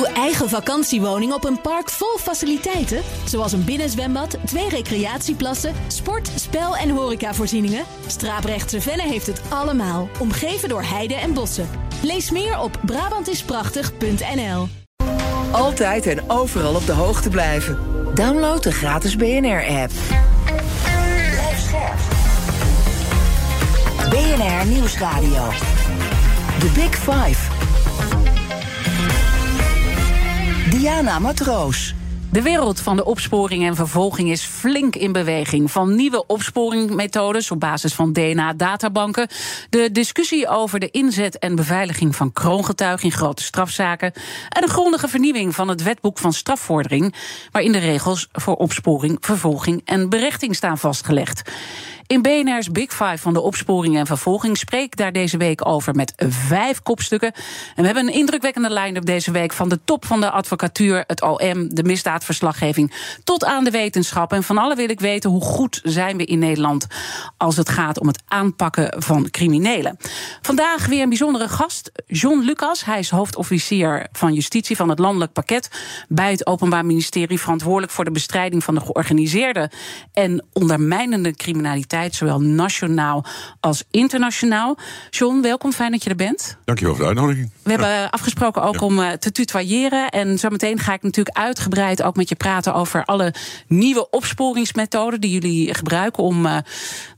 Uw eigen vakantiewoning op een park vol faciliteiten, zoals een binnenzwembad, twee recreatieplassen, sport, spel en horecavoorzieningen. Straaprechtse Venne heeft het allemaal, omgeven door heide en bossen. Lees meer op Brabantisprachtig.nl. Altijd en overal op de hoogte blijven. Download de gratis BNR-app. BNR Nieuwsradio. The Big Five. Diana Matroos. De wereld van de opsporing en vervolging is flink in beweging. Van nieuwe opsporingmethodes op basis van DNA-databanken. De discussie over de inzet en beveiliging van kroongetuigen in grote strafzaken. En een grondige vernieuwing van het wetboek van strafvordering. Waarin de regels voor opsporing, vervolging en berechting staan vastgelegd. In BNR's Big Five van de opsporing en vervolging spreek daar deze week over met vijf kopstukken. En we hebben een indrukwekkende line-up deze week van de top van de advocatuur, het OM, de misdaadverslaggeving, tot aan de wetenschap. En van alle wil ik weten hoe goed zijn we in Nederland als het gaat om het aanpakken van criminelen. Vandaag weer een bijzondere gast, John Lucas. Hij is hoofdofficier van justitie van het landelijk pakket bij het Openbaar Ministerie, verantwoordelijk voor de bestrijding van de georganiseerde en ondermijnende criminaliteit zowel nationaal als internationaal. John, welkom, fijn dat je er bent. Dankjewel voor de uitnodiging. We hebben afgesproken ook om uh, te tutoyeren. En zometeen ga ik natuurlijk uitgebreid ook met je praten over alle nieuwe opsporingsmethoden die jullie gebruiken om uh,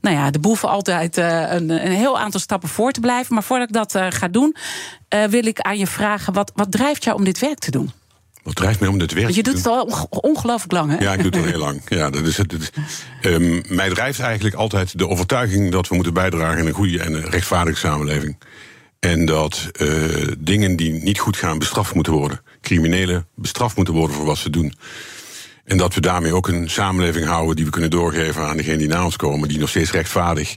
nou ja, de boeven altijd een, een, heel aantal stappen voor te blijven. Maar voordat ik dat ga doen, wil ik aan je vragen: wat, wat drijft jou om dit werk te doen? Wat drijft mij om dit werk? Je doet het al ongelooflijk lang, hè? Ja, ik doe het al heel lang. Ja, dat is, dat is, um, mij drijft eigenlijk altijd de overtuiging dat we moeten bijdragen aan een goede en een rechtvaardige samenleving. En dat uh, dingen die niet goed gaan bestraft moeten worden. Criminelen bestraft moeten worden voor wat ze doen. En dat we daarmee ook een samenleving houden die we kunnen doorgeven aan degenen die na ons komen, die nog steeds rechtvaardig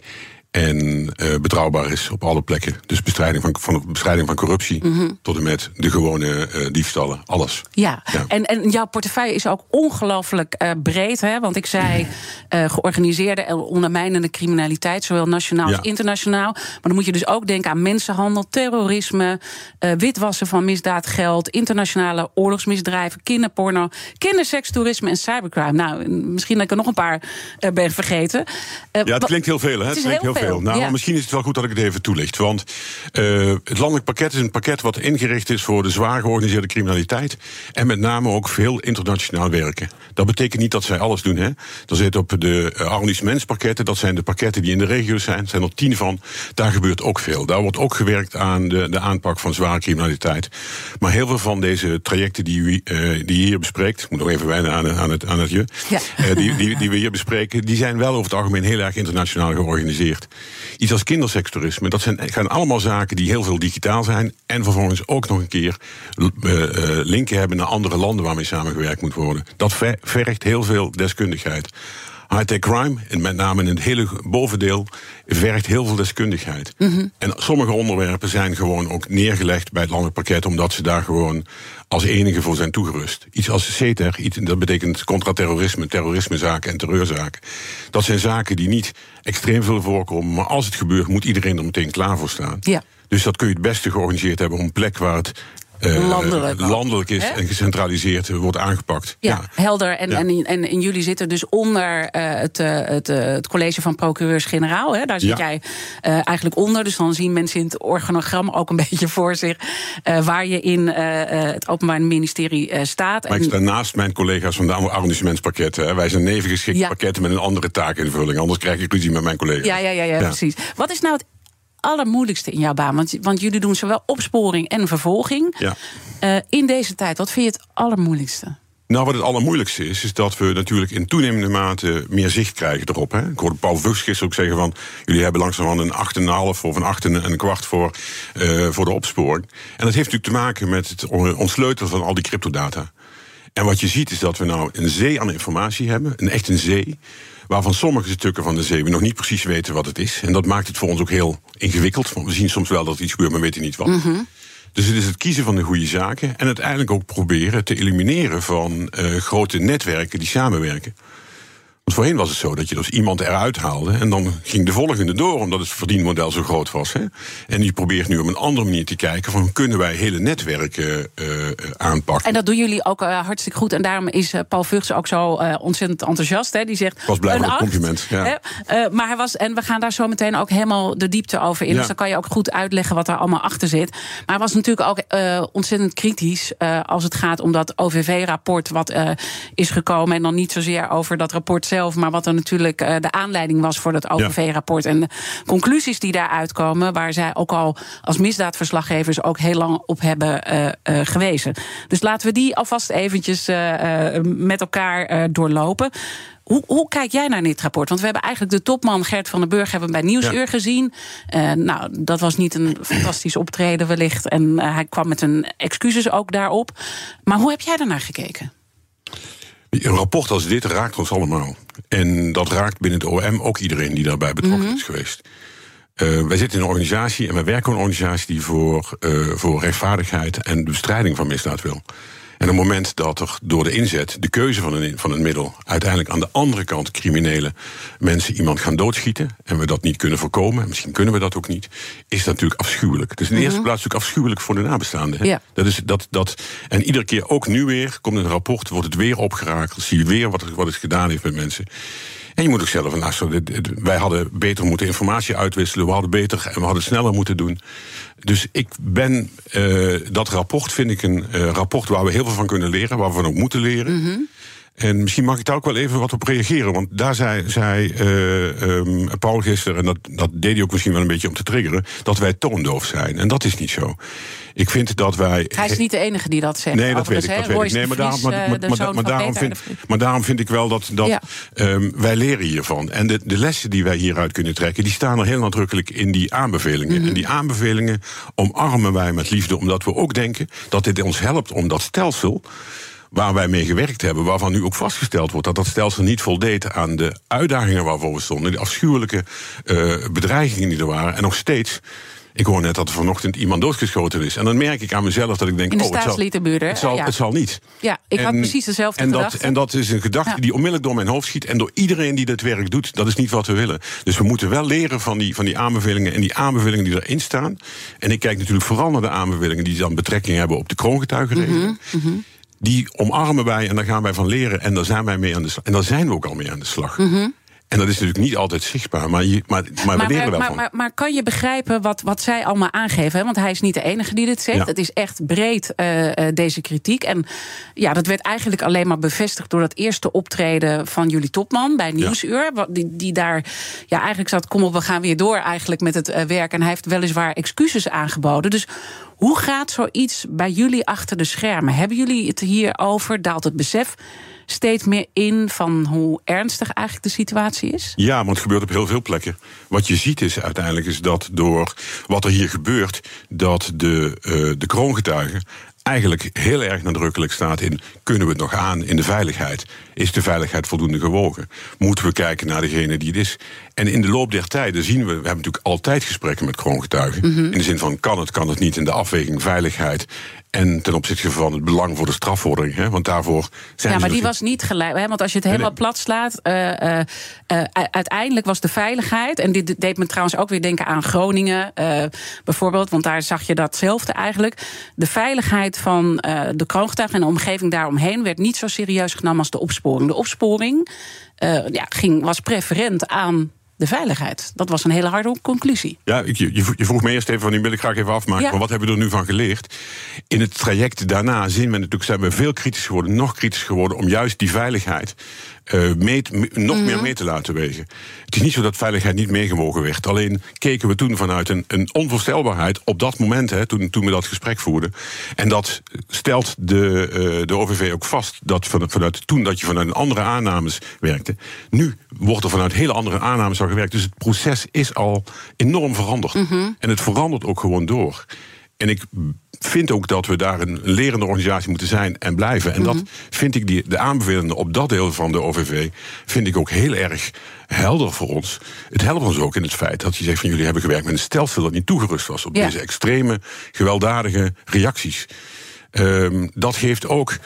en uh, betrouwbaar is op alle plekken. Dus bestrijding van, van, bestrijding van corruptie mm -hmm. tot en met de gewone uh, diefstallen, alles. Ja, ja. En, en jouw portefeuille is ook ongelooflijk uh, breed. Hè? Want ik zei georganiseerde en ondermijnende criminaliteit, zowel nationaal ja. als internationaal. Maar dan moet je dus ook denken aan mensenhandel, terrorisme, witwassen van misdaadgeld, internationale oorlogsmisdrijven, kinderporno, kinderseks, toerisme en cybercrime. Nou, misschien dat ik er nog een paar ben vergeten. ja, het klinkt heel veel, hè? Het, het klinkt heel veel. Veel. Nou, ja. misschien is het wel goed dat ik het even toelicht. Want uh, het landelijk pakket is een pakket wat ingericht is voor de zwaar georganiseerde criminaliteit. En met name ook veel internationaal werken. Dat betekent niet dat zij alles doen. Hè. Er zit op de uh, arrondissementspakketten, dat zijn de pakketten die in de regio zijn. Er zijn er tien van. Daar gebeurt ook veel. Daar wordt ook gewerkt aan de, de aanpak van zware criminaliteit. Maar heel veel van deze trajecten die, u, uh, die je hier bespreekt. Ik moet nog even wijnen aan, aan, het, aan het je. Ja. die, die, die we hier bespreken, die zijn wel over het algemeen heel erg internationaal georganiseerd. Iets als kindersektorisme, dat zijn, gaan allemaal zaken die heel veel digitaal zijn. En vervolgens ook nog een keer uh, linken hebben naar andere landen waarmee samengewerkt moet worden. Dat ver, vergt heel veel deskundigheid. High-tech crime, en met name in het hele bovendeel, vergt heel veel deskundigheid. Mhm. Mm -hmm. En sommige onderwerpen zijn gewoon ook neergelegd bij het landelijk pakket, omdat ze daar gewoon als enige voor zijn toegerust. Iets als CETER, iets, dat betekent contraterrorisme, terrorismezaken en terreurzaken. Dat zijn zaken die niet extreem veel voorkomen, maar als het gebeurt, moet iedereen er meteen klaar voor staan. Ja. Dus dat kun je het beste georganiseerd hebben op een plek waar het uh, landelijk, landelijk is He? en gecentraliseerd wordt aangepakt. Ja, ja. helder. En, ja. en, en, en, jullie zitten dus onder uh, het, uh, het, het, college van procureurs-generaal. Daar zit ja. jij eigenlijk onder. Dus dan zien mensen in het organogram ook een beetje voor zich waar je in het Openbaar Ministerie staat. Maar ik sta naast mijn collega's van de arrondissementspakketten. Wij zijn nevengeschikte ja. pakketten met een andere taakinvulling. Anders krijg ik ruzie met mijn collega's. Ja, ja, ja, ja, precies. Wat is nou het allermoeilijkste in jouw baan? Want, want jullie doen zowel opsporing en vervolging. Ja. Uh, in deze tijd, wat vind je het allermoeilijkste? Nou, wat het allermoeilijkste is, is dat we natuurlijk in toenemende mate meer zicht krijgen erop. Hè. Ik hoorde Paul Vugs gisteren ook zeggen van... jullie hebben langzamerhand een 8,5 of een 8 en een kwart voor, uh, voor de opsporing. En dat heeft natuurlijk te maken met het ontsleutelen van al die cryptodata. En wat je ziet is dat we nou een zee aan informatie hebben, een echt een zee waarvan sommige stukken van de zee we nog niet precies weten wat het is. En dat maakt het voor ons ook heel ingewikkeld. Want we zien soms wel dat er iets gebeurt, maar weten niet wat. Mm -hmm. Dus het is het kiezen van de goede zaken en uiteindelijk ook proberen te elimineren van uh, grote netwerken die samenwerken. Want voorheen was het zo dat je dus iemand eruit haalde en dan ging de volgende door, omdat het verdienmodel zo groot was. Hè? En die probeert nu op een andere manier te kijken van kunnen wij hele netwerken uh, aanpakken. En dat doen jullie ook uh, hartstikke goed. En daarom is Paul Vugts ook zo ontzettend enthousiast. Hè? Die zegt. Was blij met het compliment. Ja. maar hij was, en we gaan daar zo meteen ook helemaal de diepte over in. Ja. Dus dan kan je ook goed uitleggen wat daar allemaal achter zit. Maar hij was natuurlijk ook ontzettend kritisch als het gaat om dat OVV-rapport wat is gekomen. En dan niet zozeer over dat rapport zelf, maar wat er natuurlijk uh, de aanleiding was voor dat OVV-rapport. En de conclusies die daaruit komen, waar zij ook al als misdaadverslaggevers ook heel lang op hebben uh, uh, gewezen. Dus laten we die alvast eventjes met elkaar doorlopen. Hoe, hoe, kijk jij naar dit rapport? Want we hebben eigenlijk de topman Gert van den Burg hebben bij Nieuwsuur ja. gezien. Uh, nou, dat was niet een fantastisch optreden wellicht. En uh, hij kwam met een excuses ook daarop. Maar hoe heb jij daarnaar gekeken? Een rapport als dit raakt ons allemaal. En dat raakt binnen het OM ook iedereen die daarbij betrokken mm -hmm. is geweest. Uh, wij zitten in een organisatie en wij werken in een organisatie die voor, uh, voor rechtvaardigheid en de bestrijding van misdaad wil. En op het moment dat er door de inzet, de keuze van een, van een middel, uiteindelijk aan de andere kant criminele mensen iemand gaan doodschieten. en we dat niet kunnen voorkomen, en misschien kunnen we dat ook niet. is dat natuurlijk afschuwelijk. Dus in de eerste plaats natuurlijk afschuwelijk voor de nabestaanden. Ja. Dat is, dat, dat, en iedere keer, ook nu weer, komt een rapport, wordt het weer opgerakeld. zie je weer wat wat het gedaan heeft met mensen. En je moet ook zelf, nou, wij hadden beter moeten informatie uitwisselen, we hadden beter en we hadden sneller moeten doen. Dus ik ben, uh, dat rapport vind ik een uh, rapport waar we heel veel van kunnen leren, waar we van ook moeten leren. -hmm. En misschien mag ik daar ook wel even wat op reageren. Want daar zei, zei uh, um, Paul gisteren, en dat, dat deed hij ook misschien wel een beetje om te triggeren, dat wij toondoof zijn. En dat is niet zo. Ik vind dat wij. Hij is niet de enige die dat zegt. Nee, dat weet ik. Dat weet ik. Nee, maar, daarom, maar, maar, maar, daarom vind, maar daarom vind ik wel dat, dat ja. um, wij leren hiervan. En de, de lessen die wij hieruit kunnen trekken, die staan er heel nadrukkelijk in die aanbevelingen. Mm -hmm. En die aanbevelingen omarmen wij met liefde, omdat we ook denken dat dit ons helpt om dat stelsel waar wij mee gewerkt hebben, waarvan nu ook vastgesteld wordt dat dat stelsel niet voldeed aan de uitdagingen waarvoor we stonden, die afschuwelijke uh, bedreigingen die er waren, en nog steeds. Ik hoor net dat er vanochtend iemand doodgeschoten is. En dan merk ik aan mezelf dat ik denk... In de oh, het zal, het, zal, ja. het zal niet. Ja, ik en, had precies dezelfde en gedachte. Dat, en dat is een gedachte ja. die onmiddellijk door mijn hoofd schiet... en door iedereen die dit werk doet. Dat is niet wat we willen. Dus we moeten wel leren van die, van die aanbevelingen... en die aanbevelingen die erin staan. En ik kijk natuurlijk vooral naar de aanbevelingen... die dan betrekking hebben op de kroongetuigenregeling. Mm -hmm, mm -hmm. Die omarmen wij en daar gaan wij van leren. En daar zijn wij mee aan de slag. En daar zijn we ook al mee aan de slag. Mm -hmm. En dat is natuurlijk niet altijd zichtbaar, maar, je, maar, maar, maar we leren wel maar, van. Maar, maar, kan je begrijpen wat, wat zij allemaal aangeven? Hè? Want hij is niet de enige die dit zegt. Ja. Het is echt breed, uh, uh, deze kritiek. En ja, dat werd eigenlijk alleen maar bevestigd... door dat eerste optreden van jullie topman bij Nieuwsuur. Ja. Die, die daar ja, eigenlijk zat, kom op, we gaan weer door eigenlijk met het uh, werk. En hij heeft weliswaar excuses aangeboden. Dus hoe gaat zoiets bij jullie achter de schermen? Hebben jullie het hierover? Daalt het besef steeds meer in van hoe ernstig eigenlijk de situatie is? Ja, maar het gebeurt op heel veel plekken. Wat je ziet is uiteindelijk is dat door wat er hier gebeurt, dat de, uh, de kroongetuigen eigenlijk heel erg nadrukkelijk staat in... kunnen we het nog aan in de veiligheid? Is de veiligheid voldoende gewogen? Moeten we kijken naar degene die het is? En in de loop der tijden zien we... we hebben natuurlijk altijd gesprekken met kroongetuigen... Mhm. Mm -hmm. in de zin van kan het, kan het niet... in de afweging veiligheid en ten opzichte van het belang voor de strafvordering. Hè? Want daarvoor zijn Ja, maar die dus was niet gelijk. Hè? Want als je het helemaal plat slaat. Uh, uh, uh, uiteindelijk was de veiligheid. En dit deed me trouwens ook weer denken aan Groningen. bijvoorbeeld. Want daar zag je datzelfde eigenlijk. De veiligheid van de kroongetuigen en de omgeving daaromheen. werd niet zo serieus genomen als de opsporing. De opsporing ja, ging, was preferent aan de veiligheid. Dat was een hele harde conclusie. Ja, ik, je, je vroeg me eerst even van die wil ik graag even afmaken. Ja. Maar wat hebben we er nu van geleerd? In het traject daarna zien we natuurlijk, zijn we veel kritisch geworden, nog kritisch geworden om juist die veiligheid uh, mee, me, nog mm. meer mee te laten wegen. Het is niet zo dat veiligheid niet meegewogen werd. Alleen keken we toen vanuit een, een onvoorstelbaarheid op dat moment, hè, toen, toen we dat gesprek voerden. En dat stelt de, uh, de OVV ook vast, dat van, vanuit toen dat je vanuit andere aannames werkte. Nu wordt er vanuit hele andere aannames al gewerkt. Dus het proces is al enorm veranderd. Mm -hmm. En het verandert ook gewoon door. En ik vind ook dat we daar een lerende organisatie moeten zijn en blijven. En mm -hmm. dat vind ik die, de aanbevelingen op dat deel van de OVV... vind ik ook heel erg helder voor ons. Het helpt ons ook in het feit dat je zegt van jullie hebben gewerkt met een stelsel dat niet toegerust was op ja. deze extreme, gewelddadige reacties. Um, dat geeft ook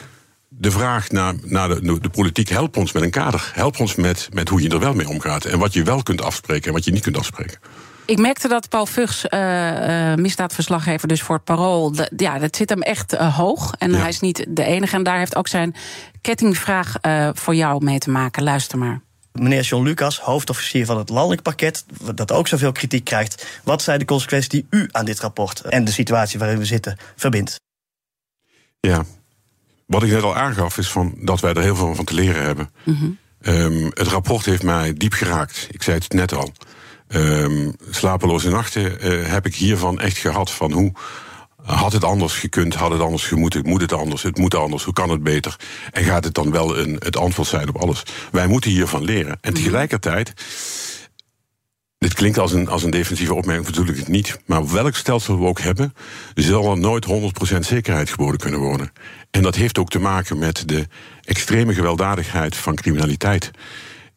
de vraag naar, naar de, de, politiek: help ons met een kader. Help ons met, met hoe je er wel mee omgaat. En wat je wel kunt afspreken en wat je niet kunt afspreken. Ik merkte dat Paul Vugs, uh, misdaadverslaggever, dus voor het parool. ja, dat zit hem echt uh, hoog. En hij is niet de enige. En daar heeft ook zijn kettingvraag voor jou mee te maken. Luister maar. Meneer John Lucas, hoofdofficier van het landelijk pakket, dat ook zoveel kritiek krijgt. Wat zijn de consequenties die u aan dit rapport en de situatie waarin we zitten verbindt? Ja, wat ik net al aangaf, is van dat wij er heel veel van te leren hebben. Mm het rapport heeft mij diep geraakt. Ik zei het net al. Um, slapeloze nachten uh, heb ik hiervan echt gehad. Van hoe had het anders gekund, had het anders gemoeten, moet het anders, het moet anders, hoe kan het beter? En gaat het dan wel een, het antwoord zijn op alles? Wij moeten hiervan leren. En mhm. tegelijkertijd dit klinkt als een, als een defensieve opmerking, natuurlijk het niet. Maar welk stelsel we ook hebben, zal er nooit 100% zekerheid geboden kunnen worden. En dat heeft ook te maken met de extreme gewelddadigheid van criminaliteit.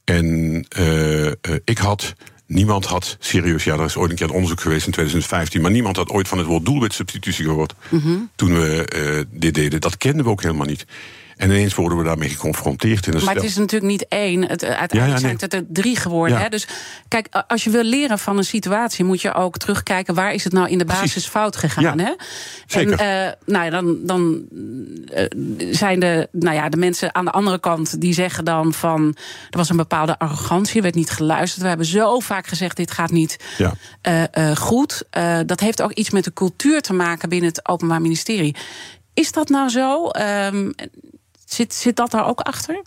En uh, ik had. Niemand had serieus, ja, er is ooit een keer een onderzoek geweest in 2015, maar niemand had ooit van het woord doelwitsubstitutie gehoord mm toen we uh, dit deden. Dat kenden we ook helemaal niet. En ineens worden we daarmee geconfronteerd. In maar het is natuurlijk niet één. Het, eh, uiteindelijk zijn het er drie geworden. Hè? Dus kijk, als je wil leren van een situatie, moet je ook terugkijken waar is het nou in de basis fout gegaan. Hè? Zeker. En uh, nou ja, dan, dan uh, zijn de, nou ja, de mensen aan de andere kant die zeggen dan van er was een bepaalde arrogantie, er werd niet geluisterd. We hebben zo vaak gezegd: dit gaat niet ja. goed. dat heeft ook iets met de cultuur te maken binnen het Openbaar Ministerie. Is dat nou zo? Um, Zit, zit dat daar ook achter?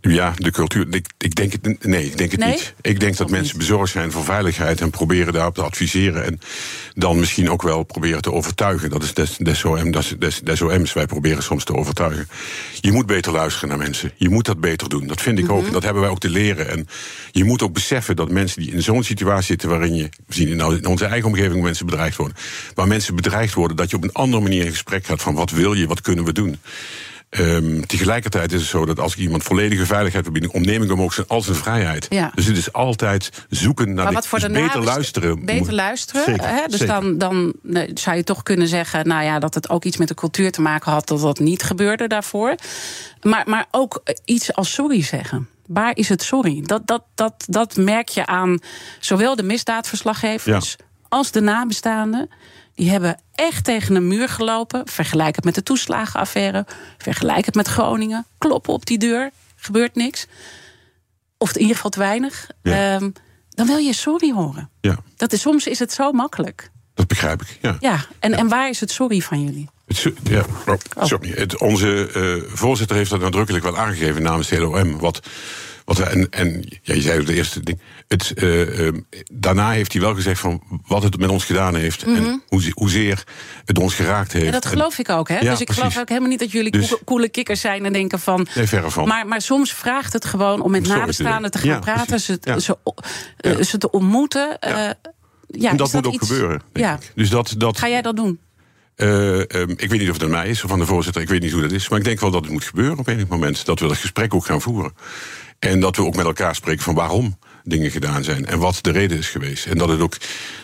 Ja, de cultuur. Ik, ik denk het, nee, ik denk het niet. Ik denk dat mensen bezorgd zijn voor veiligheid en proberen daarop te adviseren. En dan misschien ook wel proberen te overtuigen. Dat is des, des, OM, des, des, des OM's. Wij proberen soms te overtuigen. Je moet beter luisteren naar mensen. Je moet dat beter doen. Dat vind ik ook. Mhm. En dat hebben wij ook te leren. En je moet ook beseffen dat mensen die in zo'n situatie zitten waarin je. We zien in onze eigen omgeving mensen bedreigd worden. Waar mensen bedreigd worden, dat je op een andere manier in gesprek gaat van wat wil je, wat kunnen we doen. Um, tegelijkertijd is het zo dat als ik iemand volledige veiligheid wil bieden, ontneem ik hem ook zijn, al zijn vrijheid. Ja. Dus het is altijd zoeken naar maar wat voor dus beter luisteren. Beter luisteren. hè? Dus dan, dan zou je toch kunnen zeggen, nou ja, dat het ook iets met de cultuur te maken had dat dat niet gebeurde daarvoor. Maar, maar ook iets als sorry zeggen. Waar is het sorry? Dat, dat, dat, dat merk je aan zowel de misdaadverslaggevers als de nabestaanden. Die hebben echt tegen een muur gelopen. Vergelijk het met de toeslagenaffaire. Vergelijk het met Groningen. Kloppen op die deur. Gebeurt niks. Of in ieder geval te weinig. Ehm, dan wil je sorry horen. Ja. Dat is, soms is het zo makkelijk. Dat begrijp ik, ja. ja, en, en waar is het sorry van jullie? Het, ja, oh, sorry. Het, onze uh, voorzitter heeft dat nadrukkelijk wel aangegeven namens de LOM. Wat wat en en ja, je zei de eerste ding. Het, uh, daarna heeft hij wel gezegd van wat het met ons gedaan heeft. En mhm. hoe, hoezeer het ons geraakt heeft. Ja, dat geloof ik ook. Hè? dus ik geloof ook helemaal niet dat jullie dus, coole kikkers zijn en denken van. Nee, verre van. Maar, maar soms vraagt het gewoon om met nabestaanden te gaan praten, ze, ze, uh, ze, te ontmoeten. ja, en dat, moet ook gebeuren. Ja. Dus dat, dat, Ga jij dat doen? Uh, um, ik weet niet of het aan mij is of aan de voorzitter. Ik weet niet hoe dat is. Maar ik denk wel dat het moet gebeuren op enig moment. Dat we dat gesprek ook gaan voeren. En dat we ook met elkaar spreken van waarom dingen gedaan zijn en wat de reden is geweest. En dat, het ook,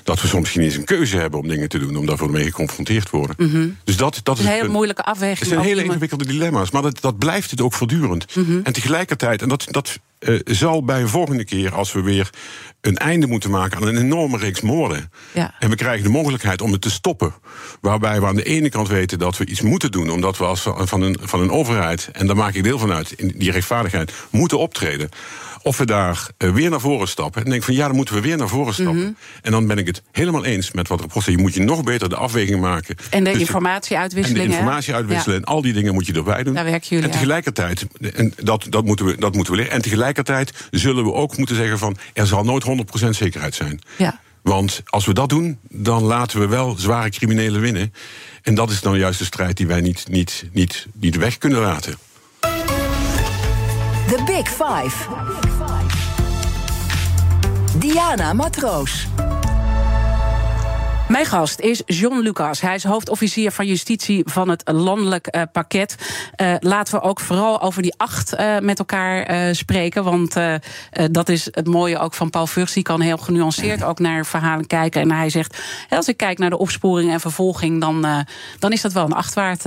dat we soms geen eens een keuze hebben om dingen te doen, omdat we ermee geconfronteerd worden. Mhm. Dus dat, dat is een hele moeilijke afweging. Het zijn hele ingewikkelde dilemma's, maar dat, dat blijft het ook voortdurend. Mhm. En tegelijkertijd, en dat, dat uh, zal bij een volgende keer, als we weer een einde moeten maken aan een enorme reeks moorden. Ja. En we krijgen de mogelijkheid om het te stoppen. Waarbij we aan de ene kant weten dat we iets moeten doen, omdat we als van een, van een overheid, en daar maak ik deel van uit, in die rechtvaardigheid, moeten optreden. Of we daar uh, weer naar voren stappen. En denk van ja, dan moeten we weer naar voren stappen. Mm -hmm. En dan ben ik het helemaal eens met wat er Je moet je nog beter de afweging maken. En de informatieuitwisseling. En de informatie uitwisselen. En al die dingen moet je erbij doen. Daar werken jullie En tegelijkertijd, en dat, dat, moeten we, dat moeten we leren. En tegelijkertijd zullen we ook moeten zeggen van er zal nooit 100% zekerheid zijn. Ja. Want als we dat doen, dan laten we wel zware criminelen winnen. En dat is dan juist de strijd die wij niet, niet, niet, niet weg kunnen laten. The Big Five. Diana Matroos. Mijn gast is John Lucas. Hij is hoofdofficier van justitie van het landelijk uh, pakket. Uh, laten we ook vooral over die acht uh, met elkaar spreken. Want dat is het mooie ook van Paul Vugts. Die kan heel genuanceerd ook naar verhalen kijken. En hij zegt, als ik kijk naar de opsporing en vervolging... dan, dan is dat wel een achtwaard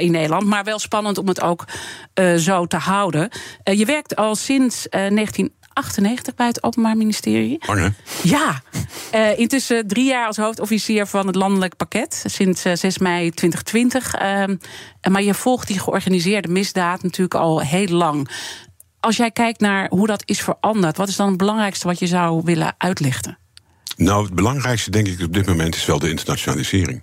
in Nederland. Maar wel spannend om het ook zo te houden. je werkt al sinds 19... 98 bij het Openbaar Ministerie. Lang, Ja. Uh, intussen drie jaar als hoofdofficier van het landelijk pakket. Sinds uh, 6 mei 2020. Uh, maar je volgt die georganiseerde misdaad natuurlijk al heel lang. Als jij kijkt naar hoe dat is veranderd, wat is dan het belangrijkste wat je zou willen uitlichten? Nou, het belangrijkste denk ik op dit moment is wel de internationalisering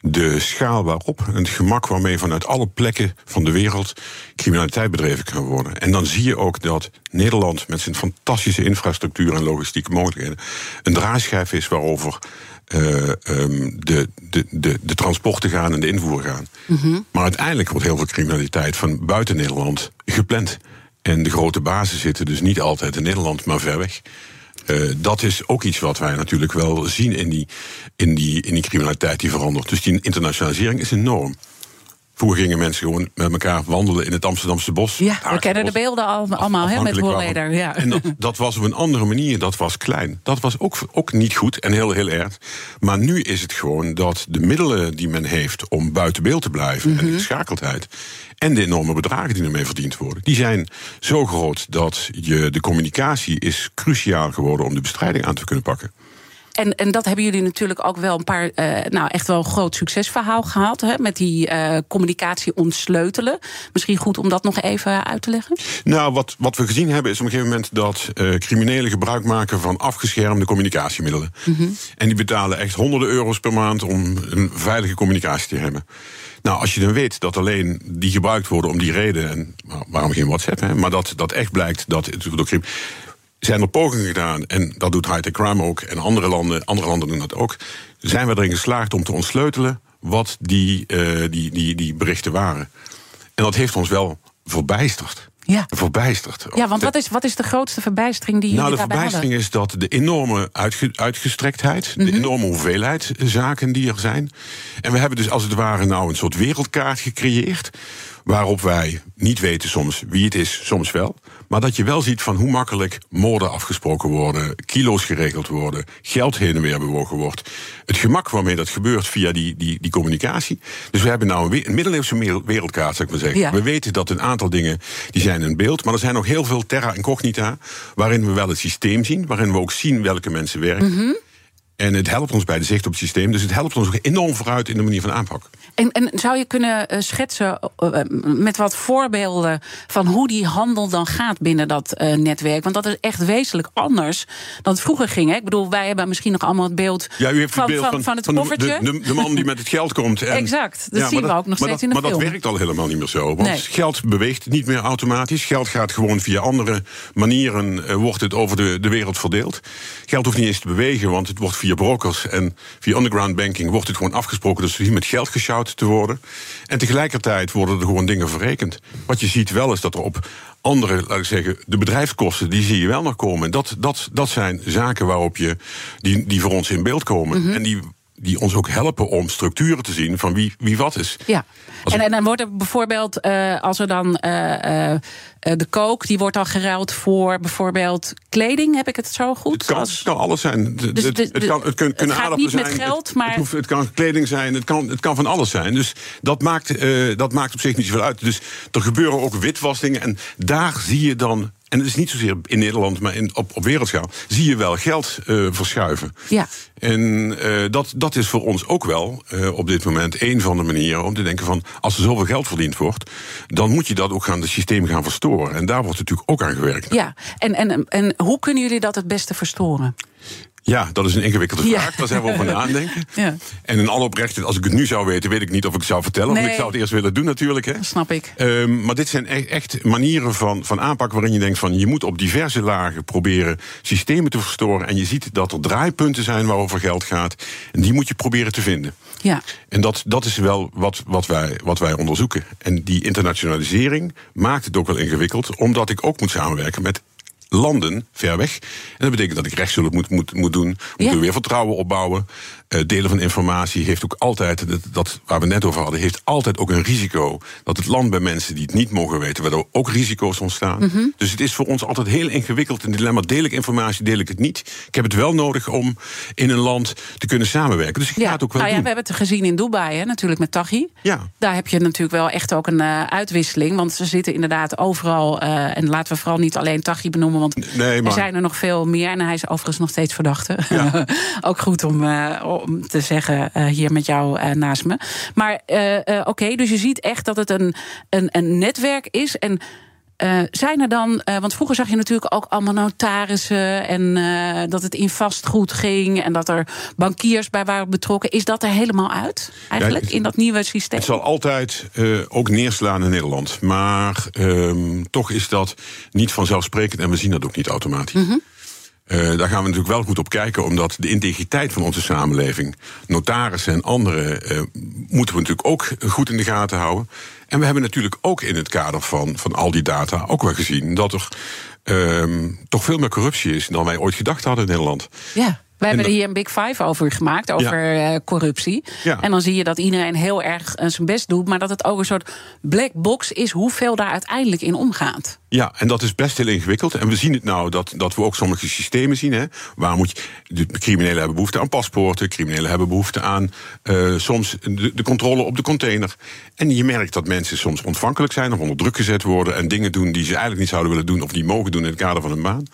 de schaal waarop en het gemak waarmee vanuit alle plekken van de wereld criminaliteit bedreven kan worden. En dan zie je ook dat Nederland met zijn fantastische infrastructuur en logistieke mogelijkheden een draaischijf is waarover uh, um, de, de, de, de transporten gaan en de invoer gaan. Mm -hmm. Maar uiteindelijk wordt heel veel criminaliteit van buiten Nederland gepland. En de grote bazen zitten dus niet altijd in Nederland, maar ver weg. Uh, dat is ook iets wat wij natuurlijk wel zien in die, in, die, in die criminaliteit die verandert. Dus die internationalisering is enorm. Vroeger gingen mensen gewoon met elkaar wandelen in het Amsterdamse bos. Ja, we kennen de beelden al, allemaal hè, met Holleder. Ja. En dat, dat, was op een andere manier, dat was klein. Dat was ook, ook niet goed en heel, heel erg. Maar nu is het gewoon dat de middelen die men heeft om buiten beeld te blijven... Mm -hmm. en de mhm. geschakeldheid en de enorme bedragen die ermee verdiend worden... die zijn zo groot dat je, de communicatie is cruciaal geworden... om de bestrijding aan te kunnen pakken. En, en dat hebben jullie natuurlijk ook wel een paar, uh, nou echt wel een groot succesverhaal gehad. Hè, met die uh, communicatie ontsleutelen. Misschien goed om dat nog even uit te leggen. Nou, wat, wat we gezien hebben is op een gegeven moment dat uh, criminelen gebruik maken van afgeschermde communicatiemiddelen. Mm -hmm. En die betalen echt honderden euro's per maand om een veilige communicatie te hebben. Nou, als je dan weet dat alleen die gebruikt worden om die reden, en waarom geen WhatsApp, hè, maar dat, dat echt blijkt dat het door zijn er pogingen gedaan, en dat doet high-tech crime ook, en andere landen, andere landen doen dat ook. Zijn we erin geslaagd om te ontsleutelen wat die, uh, die, die, die berichten waren? En dat heeft ons wel verbijsterd. Ja. Verbijsterd. Ja, want wat is, wat is de grootste verbijstering die jullie Nou, de verbijstering is dat de enorme uitge, uitgestrektheid, mm -hmm. de enorme hoeveelheid zaken die er zijn. En we hebben dus als het ware nou een soort wereldkaart gecreëerd. Waarop wij niet weten soms wie het is, soms wel. Maar dat je wel ziet van hoe makkelijk moorden afgesproken worden, kilo's geregeld worden, geld heen en weer bewogen wordt. Het gemak waarmee dat gebeurt via die, die, die communicatie. Dus we hebben nou een, middeleeuwse wereldkaart, zou ik maar zeggen. Ja. We weten dat een aantal dingen die zijn in beeld, maar er zijn nog heel veel terra incognita, waarin we wel het systeem zien, waarin we ook zien welke mensen werken. Mm -hmm. En het helpt ons bij de zicht op het systeem. Dus het helpt ons ook enorm vooruit in de manier van aanpak. En, en zou je kunnen uh, schetsen uh, met wat voorbeelden van hoe die handel dan gaat binnen dat netwerk? Want dat is echt wezenlijk anders dan het vroeger ging. Hè? Ik bedoel, wij hebben misschien nog allemaal het beeld, ja, u heeft van, het beeld van, van, van, het koffertje. De, de, de, man die met het geld komt. En, exact, dat ja, zien we ook nog steeds dat, in de maar film. Maar dat werkt al helemaal niet meer zo. Want nee. geld beweegt niet meer automatisch. Geld gaat gewoon via andere manieren, wordt het over de, de wereld verdeeld. Geld hoeft niet eens te bewegen, want het wordt via brokers en via underground banking wordt het gewoon afgesproken ze hier met geld gesjouwd te worden. En tegelijkertijd worden er gewoon dingen verrekend. Wat je ziet wel is dat er op andere, laat ik zeggen, de bedrijfskosten, die zie je wel nog komen. En dat, dat, dat zijn zaken waarop je, die, die voor ons in beeld komen. Mm -hmm. En die die ons ook helpen om structuren te zien van wie, wie wat is. Ja, en, en dan wordt er bijvoorbeeld, uh, als er dan uh, uh, de kook, die wordt dan geruild voor bijvoorbeeld kleding, heb ik het zo goed? Het kan, het kan alles zijn. Dus, het, het, het, kan, het kun, kunnen gaat niet zijn. met geld, maar... Het, hoeft, het, kan kleding zijn, het kan, het kan van alles zijn. Dus dat maakt, dat maakt op zich niet zoveel uit. Dus er gebeuren ook witwassingen en daar zie je dan en het is niet zozeer in Nederland, maar in, op, op wereldschaal, zie je wel geld uh, verschuiven. Ja. En uh, dat, dat is voor ons ook wel uh, op dit moment een van de manieren om te denken van als er zoveel geld verdiend wordt, dan moet je dat ook gaan het systeem gaan verstoren. En daar wordt natuurlijk ook aan gewerkt. Ja, en, en, en hoe kunnen jullie dat het beste verstoren? Ja, dat is een ingewikkelde vraag. Ja. Daar zijn we over nadenken. Ja. En in alle oprechtheid, als ik het nu zou weten, weet ik niet of ik het zou vertellen. Nee. Want ik zou het eerst willen doen natuurlijk. Hè. Dat snap ik. Um, maar dit zijn echt, echt manieren van, van aanpak waarin je denkt van je moet op diverse lagen proberen systemen te verstoren. En je ziet dat er draaipunten zijn waarover geld gaat. En die moet je proberen te vinden. Ja. En dat, dat is wel wat, wat, wij, wat wij onderzoeken. En die internationalisering maakt het ook wel ingewikkeld, omdat ik ook moet samenwerken met landen ver weg. En dat betekent dat ik rechtshulp moet, moet, moet doen. Moet Ja. weer vertrouwen opbouwen. Eh, delen van informatie heeft ook altijd, dat, waar we net over hadden, heeft altijd ook een risico. Dat het land bij mensen die het niet mogen weten, waardoor ook risico's ontstaan. Mhm. Dus het is voor ons altijd heel ingewikkeld. Een dilemma, deel ik informatie, deel ik het niet. Ik heb het wel nodig om in een land te kunnen samenwerken. Dus ik ga het ook wel nou ja, doen. we hebben het gezien in Dubai, hè, natuurlijk met Taghi. Ja. Daar heb je natuurlijk wel echt ook een eh, uitwisseling. Want ze zitten inderdaad overal. eh, en laten we vooral niet alleen Taghi benoemen. Want Nee, er zijn er nog veel meer. En hij is overigens nog steeds verdachte. Ja. ook goed om, om te zeggen eh, hier met jou eh, naast me. Maar eh, oké, dus je ziet echt dat het een, een, een netwerk is. En zijn er dan, want vroeger zag je natuurlijk ook allemaal notarissen en dat het in vastgoed ging en dat er bankiers bij waren betrokken. Is dat er helemaal uit eigenlijk het- in dat nieuwe systeem? Het zal altijd ook neerslaan in Nederland. Maar ehm, toch is dat niet vanzelfsprekend en we zien dat ook niet automatisch. Eh, daar gaan we natuurlijk wel goed op kijken, omdat de integriteit van onze samenleving, notarissen en anderen, eh, moeten we natuurlijk ook goed in de gaten houden. En we hebben natuurlijk ook in het kader van, van al die data ook wel gezien dat er ehm, toch veel meer corruptie is dan wij ooit gedacht hadden in Nederland. Ja. Wij hebben er hier een Big Five over gemaakt, over eh, corruptie. Ja. En dan zie je dat iedereen heel erg eh, zijn best doet, maar dat het ook een soort black box is hoeveel daar uiteindelijk in omgaat. Ja, en dat is best heel ingewikkeld. En we zien het nou dat, dat we ook sommige systemen zien. Hè, waar moet je, de criminelen hebben behoefte aan paspoorten, criminelen hebben behoefte aan eh, soms de, de controle op de container. En je merkt dat mensen soms ontvankelijk zijn of onder druk gezet worden en dingen doen die ze eigenlijk niet zouden willen doen of niet mogen doen in het kader van een baan.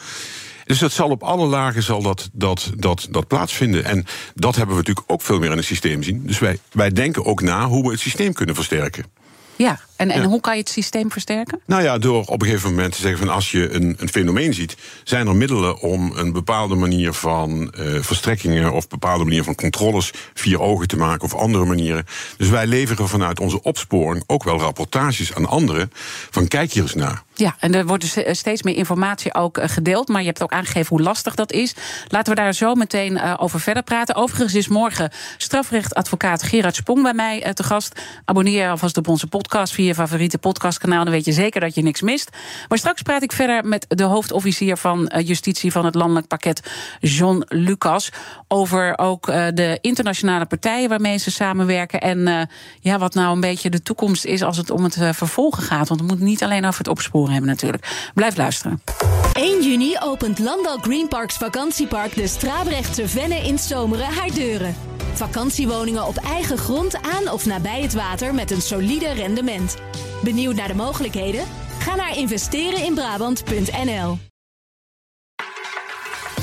Dus dat zal op alle lagen zal dat, dat, dat, dat plaatsvinden. En dat hebben we natuurlijk ook veel meer in het systeem zien. Dus wij, wij denken ook na hoe we het systeem kunnen versterken. Ja, en, en Ja. hoe kan je het systeem versterken? Nou ja, door op een gegeven moment te zeggen van als je een, een fenomeen ziet, zijn er middelen om een bepaalde manier van eh, verstrekkingen of bepaalde manier van controles vier ogen te maken of andere manieren. Dus wij leveren vanuit onze opsporing ook wel rapportages aan anderen van kijk hier eens naar. Ja, en er wordt dus eh, steeds meer informatie ook eh, gedeeld. Maar je hebt ook aangegeven hoe lastig dat is. Laten we daar zo meteen eh, over verder praten. Overigens is morgen strafrechtadvocaat Gerard Spong bij mij te gast. Abonneer alvast op onze podcast via je favoriete podcastkanaal. Dan weet je zeker dat je niks mist. Maar straks praat ik verder met de hoofdofficier van justitie van het landelijk pakket, John Lucas. Over ook de internationale partijen waarmee ze samenwerken. En ja, wat nou een beetje de toekomst is als het om het vervolgen gaat. Want we moeten niet alleen over het opsporen hebben natuurlijk. Blijf luisteren. 1 juni opent Landal Green Parks vakantiepark de Strabrechtse Venne in Zomeren haar deuren. Vakantiewoningen op eigen grond aan of nabij het water met een solide rendement. Benieuwd naar de mogelijkheden? Ga naar investereninbrabant.nl.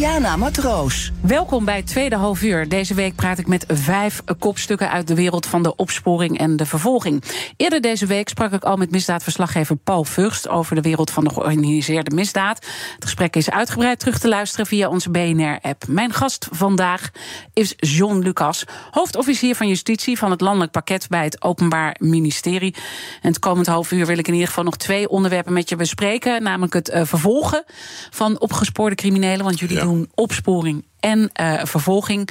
Diana Matroos. Welkom bij het tweede half uur. Deze week praat ik met vijf kopstukken uit de wereld van de opsporing en de vervolging. Eerder deze week sprak ik al met misdaadverslaggever Paul Vugst over de wereld van de georganiseerde misdaad. Het gesprek is uitgebreid terug te luisteren via onze BNR-app. Mijn gast vandaag is John Lucas, hoofdofficier van justitie van het landelijk pakket bij het Openbaar Ministerie. En het komend half uur wil ik in ieder geval nog twee onderwerpen met je bespreken, namelijk het eh, vervolgen van opgespoorde criminelen, want jullie Ja. doen opsporing en eh, vervolging.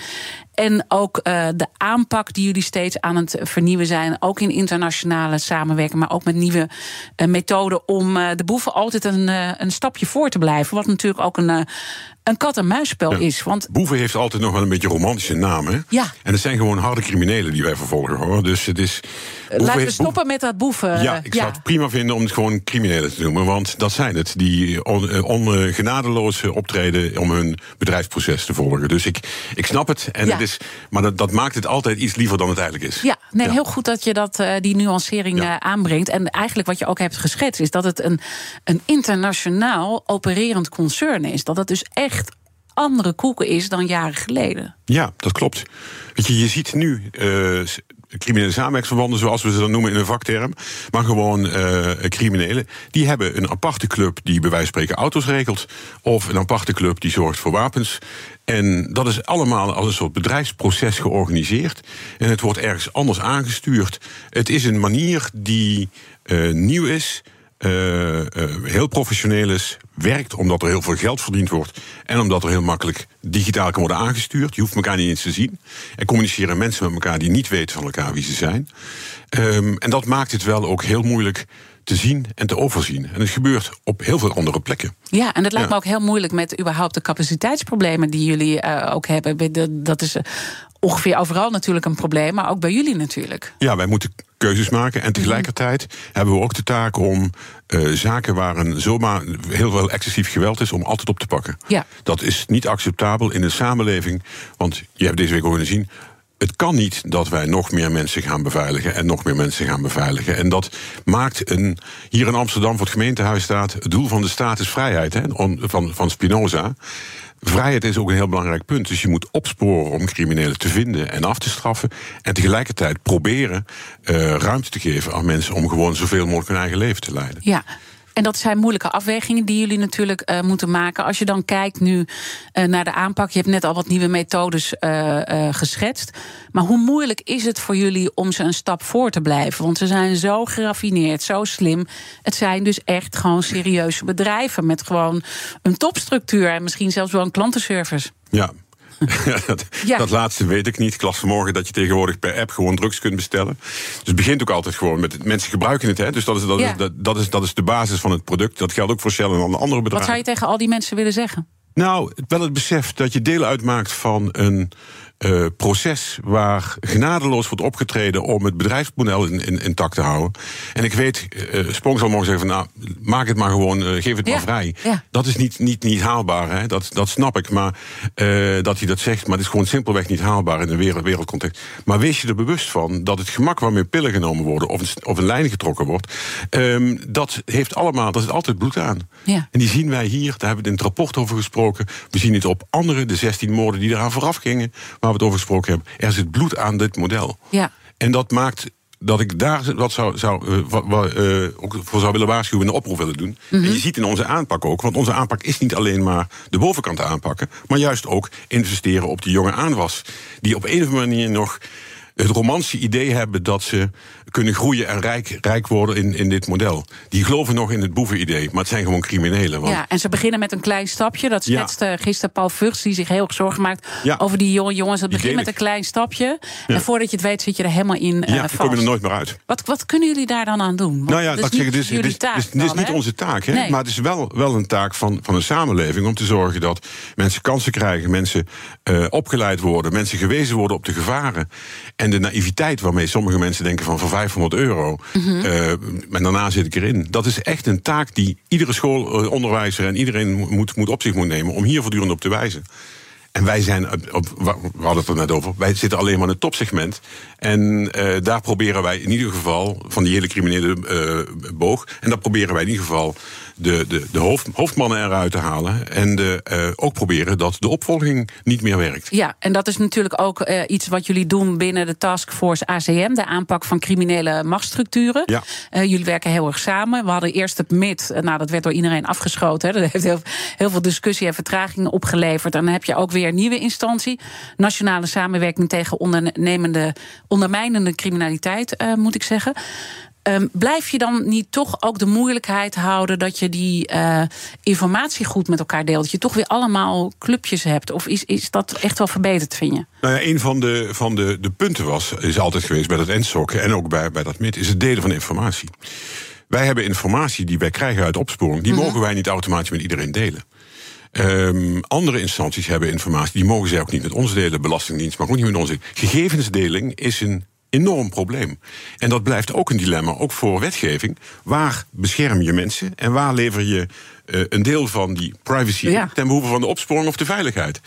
En ook eh, de aanpak die jullie steeds aan het vernieuwen zijn. Ook in internationale samenwerking, maar ook met nieuwe eh, methoden om de boeven altijd een, een stapje voor te blijven. Wat natuurlijk ook een, een kat-en-muisspel Ja. is. Want Boeven heeft altijd nog wel een beetje romantische naam. Hè? Ja. En het zijn gewoon harde criminelen die wij vervolgen hoor. Dus het is. Boeven laten we stoppen met dat boeven. Ja, ik zou het prima vinden om het gewoon criminelen te noemen. Want dat zijn het, die on, on- genadeloos eh, optreden om hun bedrijfsproces te volgen. Dus ik, ik snap het. En Ja. het is, maar dat, dat maakt het altijd iets liever dan het eigenlijk is. Ja, nee, Ja. heel goed dat je dat, eh, die nuancering Ja. eh, aanbrengt. En eigenlijk wat je ook hebt geschetst, is dat het een, een internationaal opererend concern is. Dat het dus echt andere koek is dan jaren geleden. Ja, dat klopt. Weet je, je ziet nu uh, criminele samenwerksverbanden, zoals we ze dan noemen in een vakterm, maar gewoon uh, criminelen, die hebben een aparte club die bij wijze van spreken auto's regelt, of een aparte club die zorgt voor wapens. En dat is allemaal als een soort bedrijfsproces georganiseerd. En het wordt ergens anders aangestuurd. Het is een manier die uh, nieuw is. Uh, heel professioneel is, werkt omdat er heel veel geld verdiend wordt en omdat er heel makkelijk digitaal kan worden aangestuurd. Je hoeft elkaar niet eens te zien. En communiceren mensen met elkaar die niet weten van elkaar wie ze zijn. Um, en dat maakt het wel ook heel moeilijk te zien en te overzien. En het gebeurt op heel veel andere plekken. Ja, en dat lijkt ja. me ook heel moeilijk met überhaupt de capaciteitsproblemen die jullie uh, ook hebben. Dat is ongeveer overal natuurlijk een probleem, maar ook bij jullie natuurlijk. Ja, wij moeten keuzes maken. En tegelijkertijd hebben we ook de taak om uh, zaken waar een zomaar heel veel excessief geweld is, om altijd op te pakken. Ja. Dat is niet acceptabel in een samenleving. Want je hebt deze week ook kunnen zien. Het kan niet dat wij nog meer mensen gaan beveiligen en nog meer mensen gaan beveiligen. En dat maakt een. Hier in Amsterdam voor het gemeentehuis staat. Het doel van de staat is vrijheid, hè, van, van Spinoza. Vrijheid is ook een heel belangrijk punt. Dus je moet opsporen om criminelen te vinden en af te straffen. En tegelijkertijd proberen uh, ruimte te geven aan mensen om gewoon zoveel mogelijk hun eigen leven te leiden. Ja. En dat zijn moeilijke afwegingen die jullie natuurlijk uh, moeten maken. Als je dan kijkt nu uh, naar de aanpak, je hebt net al wat nieuwe methodes uh, geschetst. Maar hoe moeilijk is het voor jullie om ze een stap voor te blijven? Want ze zijn zo geraffineerd, zo slim. Het zijn dus echt gewoon serieuze bedrijven met gewoon een topstructuur en misschien zelfs wel een klantenservice. Ja, dat, ja. dat, laatste weet ik niet. Ik las vanmorgen dat je tegenwoordig per app gewoon drugs kunt bestellen. Dus het begint ook altijd gewoon met mensen gebruiken het. Hè? Dus dat is, dat, ja. is, dat, dat, is, dat is de basis van het product. Dat geldt ook voor Shell en andere bedrijven. Wat zou je tegen al die mensen willen zeggen? Nou, wel het besef dat je deel uitmaakt van een uh, proces waar genadeloos wordt opgetreden om het bedrijfsmodel in, in, intact te houden. En ik weet, uh, Sprong zal morgen zeggen van nou, maak het maar gewoon, uh, geef het ja. maar vrij. Ja. Dat is niet, niet, niet haalbaar, hè? Dat, dat snap ik. Maar dat hij dat zegt, maar het is gewoon simpelweg niet haalbaar in een wereld, wereldcontext. Maar wees je er bewust van dat het gemak waarmee pillen genomen worden of een, of een lijn getrokken wordt, um, dat heeft allemaal, daar zit altijd bloed aan. Ja. En die zien wij hier, daar hebben we in het rapport over gesproken. We zien het op andere, de 16 moorden die eraan vooraf gingen. Waar we het over gesproken hebben. Er zit bloed aan dit model. Ja. En dat maakt dat ik daar wat zou, zou, wat, uh, ook voor zou willen waarschuwen en een oproep willen doen. Mhm. En je ziet in onze aanpak ook, want onze aanpak is niet alleen maar de bovenkant aanpakken, maar juist ook investeren op die jonge aanwas. Die op een of andere manier nog het romantische idee hebben dat ze kunnen groeien en rijk, rijk worden in, in dit model. Die geloven nog in het boevenidee, maar het zijn gewoon criminelen. Want... Ja, en ze beginnen met een klein stapje. Dat schetste ja. gisteren Paul Vugts, die zich heel erg zorgen maakt ja. over die jonge jongens. Het begint met een klein stapje. Ja. En voordat je het weet, zit je er helemaal in. Ja, uh, dan kom je er nooit meer uit. Wat, wat kunnen jullie daar dan aan doen? Want nou ja, dat is zeggen, niet dit is, jullie taak. dit, is niet onze taak, hè? Nee. maar het is wel, wel een taak van, van een samenleving om te zorgen dat mensen kansen krijgen, mensen uh, opgeleid worden, mensen gewezen worden op de gevaren. En de naïviteit waarmee sommige mensen denken van 500 euro. Mhm. Mm -hmm. uh, en daarna zit ik erin. Dat is echt een taak die iedere schoolonderwijzer en iedereen moet, moet op zich moet nemen om hier voortdurend op te wijzen. En wij zijn, op, op, we hadden het er net over, wij zitten alleen maar in het topsegment. En uh, daar proberen wij in ieder geval, van die hele criminele uh, boog, en daar proberen wij in ieder geval de, de, de hoofd, hoofdmannen eruit te halen. En de, uh, ook proberen dat de opvolging niet meer werkt. Ja, en dat is natuurlijk ook uh, iets wat jullie doen binnen de taskforce ACM, de aanpak van criminele machtsstructuren. Ja. Uh, jullie werken heel erg samen. We hadden eerst het MIT, nou dat werd door iedereen afgeschoten. Hè. Dat heeft heel, heel veel discussie en vertraging opgeleverd. En dan heb je ook weer een nieuwe instantie. Nationale samenwerking tegen ondernemende, ondermijnende criminaliteit, moet ik zeggen. Um, blijf je dan niet toch ook de moeilijkheid houden dat je die uh, informatie goed met elkaar deelt? Dat je toch weer allemaal clubjes hebt? Of is, is dat echt wel verbeterd, vind je? Nou ja, een van de, van de, de punten was, is altijd geweest bij dat NSOC en ook bij, bij dat MIT, is het delen van informatie. Wij hebben informatie die wij krijgen uit opsporing, die mm -hmm. mogen wij niet automatisch met iedereen delen. Um, andere instanties hebben informatie, die mogen zij ook niet met ons delen, Belastingdienst, maar ook niet met ons delen. Gegevensdeling is een enorm probleem. En dat blijft ook een dilemma, ook voor wetgeving. Waar bescherm je mensen en waar lever je uh, een deel van die privacy ja. ten behoeve van de opsporing of de veiligheid?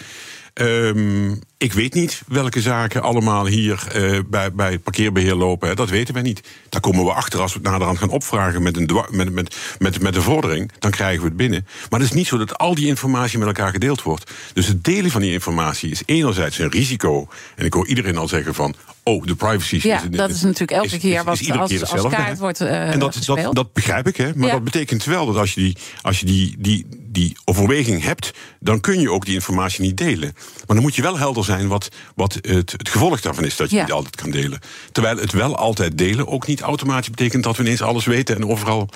Ehm, ik weet niet welke zaken allemaal hier eh, bij, bij het parkeerbeheer lopen. Hè. Dat weten wij niet. Daar komen we achter als we het naderhand gaan opvragen met een, met, met, met, met een vordering. Dan krijgen we het binnen. Maar het is niet zo dat al die informatie met elkaar gedeeld wordt. Dus het delen van die informatie is enerzijds een risico. En ik hoor iedereen al zeggen van. Oh, de privacy Ja, is, dat is natuurlijk elke keer wat als, keer als kaart wordt eh en dat, dat begrijp ik, hè? Maar Ja. dat betekent wel dat als je, die, als je die, die, die overweging hebt, dan kun je ook die informatie niet delen. Maar dan moet je wel helder zijn wat, wat het, het gevolg daarvan is dat je Ja. niet altijd kan delen. Terwijl het wel altijd delen ook niet automatisch betekent dat we ineens alles weten en overal.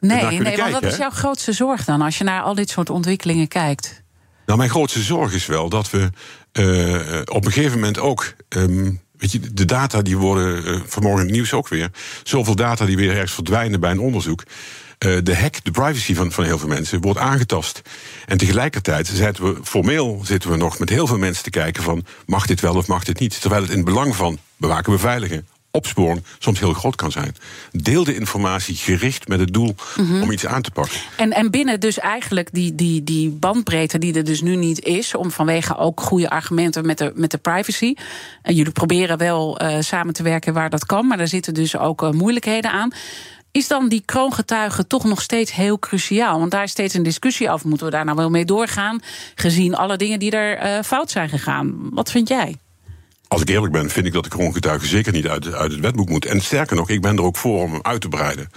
Nee, nee want wat is jouw grootste zorg dan als je naar al dit soort ontwikkelingen kijkt? Nou, mijn grootste zorg is wel dat we eh, op een gegeven moment ook. ehm, weet je, de data die worden eh, vanmorgen in het nieuws ook weer. Zoveel data die weer ergens verdwijnen bij een onderzoek. Eh, de hack, de privacy van, van heel veel mensen wordt aangetast. En tegelijkertijd zitten we formeel zitten we nog met heel veel mensen te kijken van mag dit wel of mag dit niet. Terwijl het in het belang van bewaken, beveiligen, opsporen soms heel groot kan zijn. Deel de informatie gericht met het doel Mhm. om iets aan te pakken. En, en binnen dus eigenlijk die, die, die bandbreedte die er dus nu niet is, om vanwege ook goede argumenten met de, met de privacy. En jullie proberen wel eh, samen te werken waar dat kan, maar daar zitten dus ook eh, moeilijkheden aan. Is dan die kroongetuige toch nog steeds heel cruciaal? Want daar is steeds een discussie over. Moeten we daar nou wel mee doorgaan? Gezien alle dingen die er eh, fout zijn gegaan. Wat vind jij? Als ik eerlijk ben, vind ik dat de kroongetuige zeker niet uit, uit het wetboek moet. En sterker nog, ik ben er ook voor om hem uit te breiden.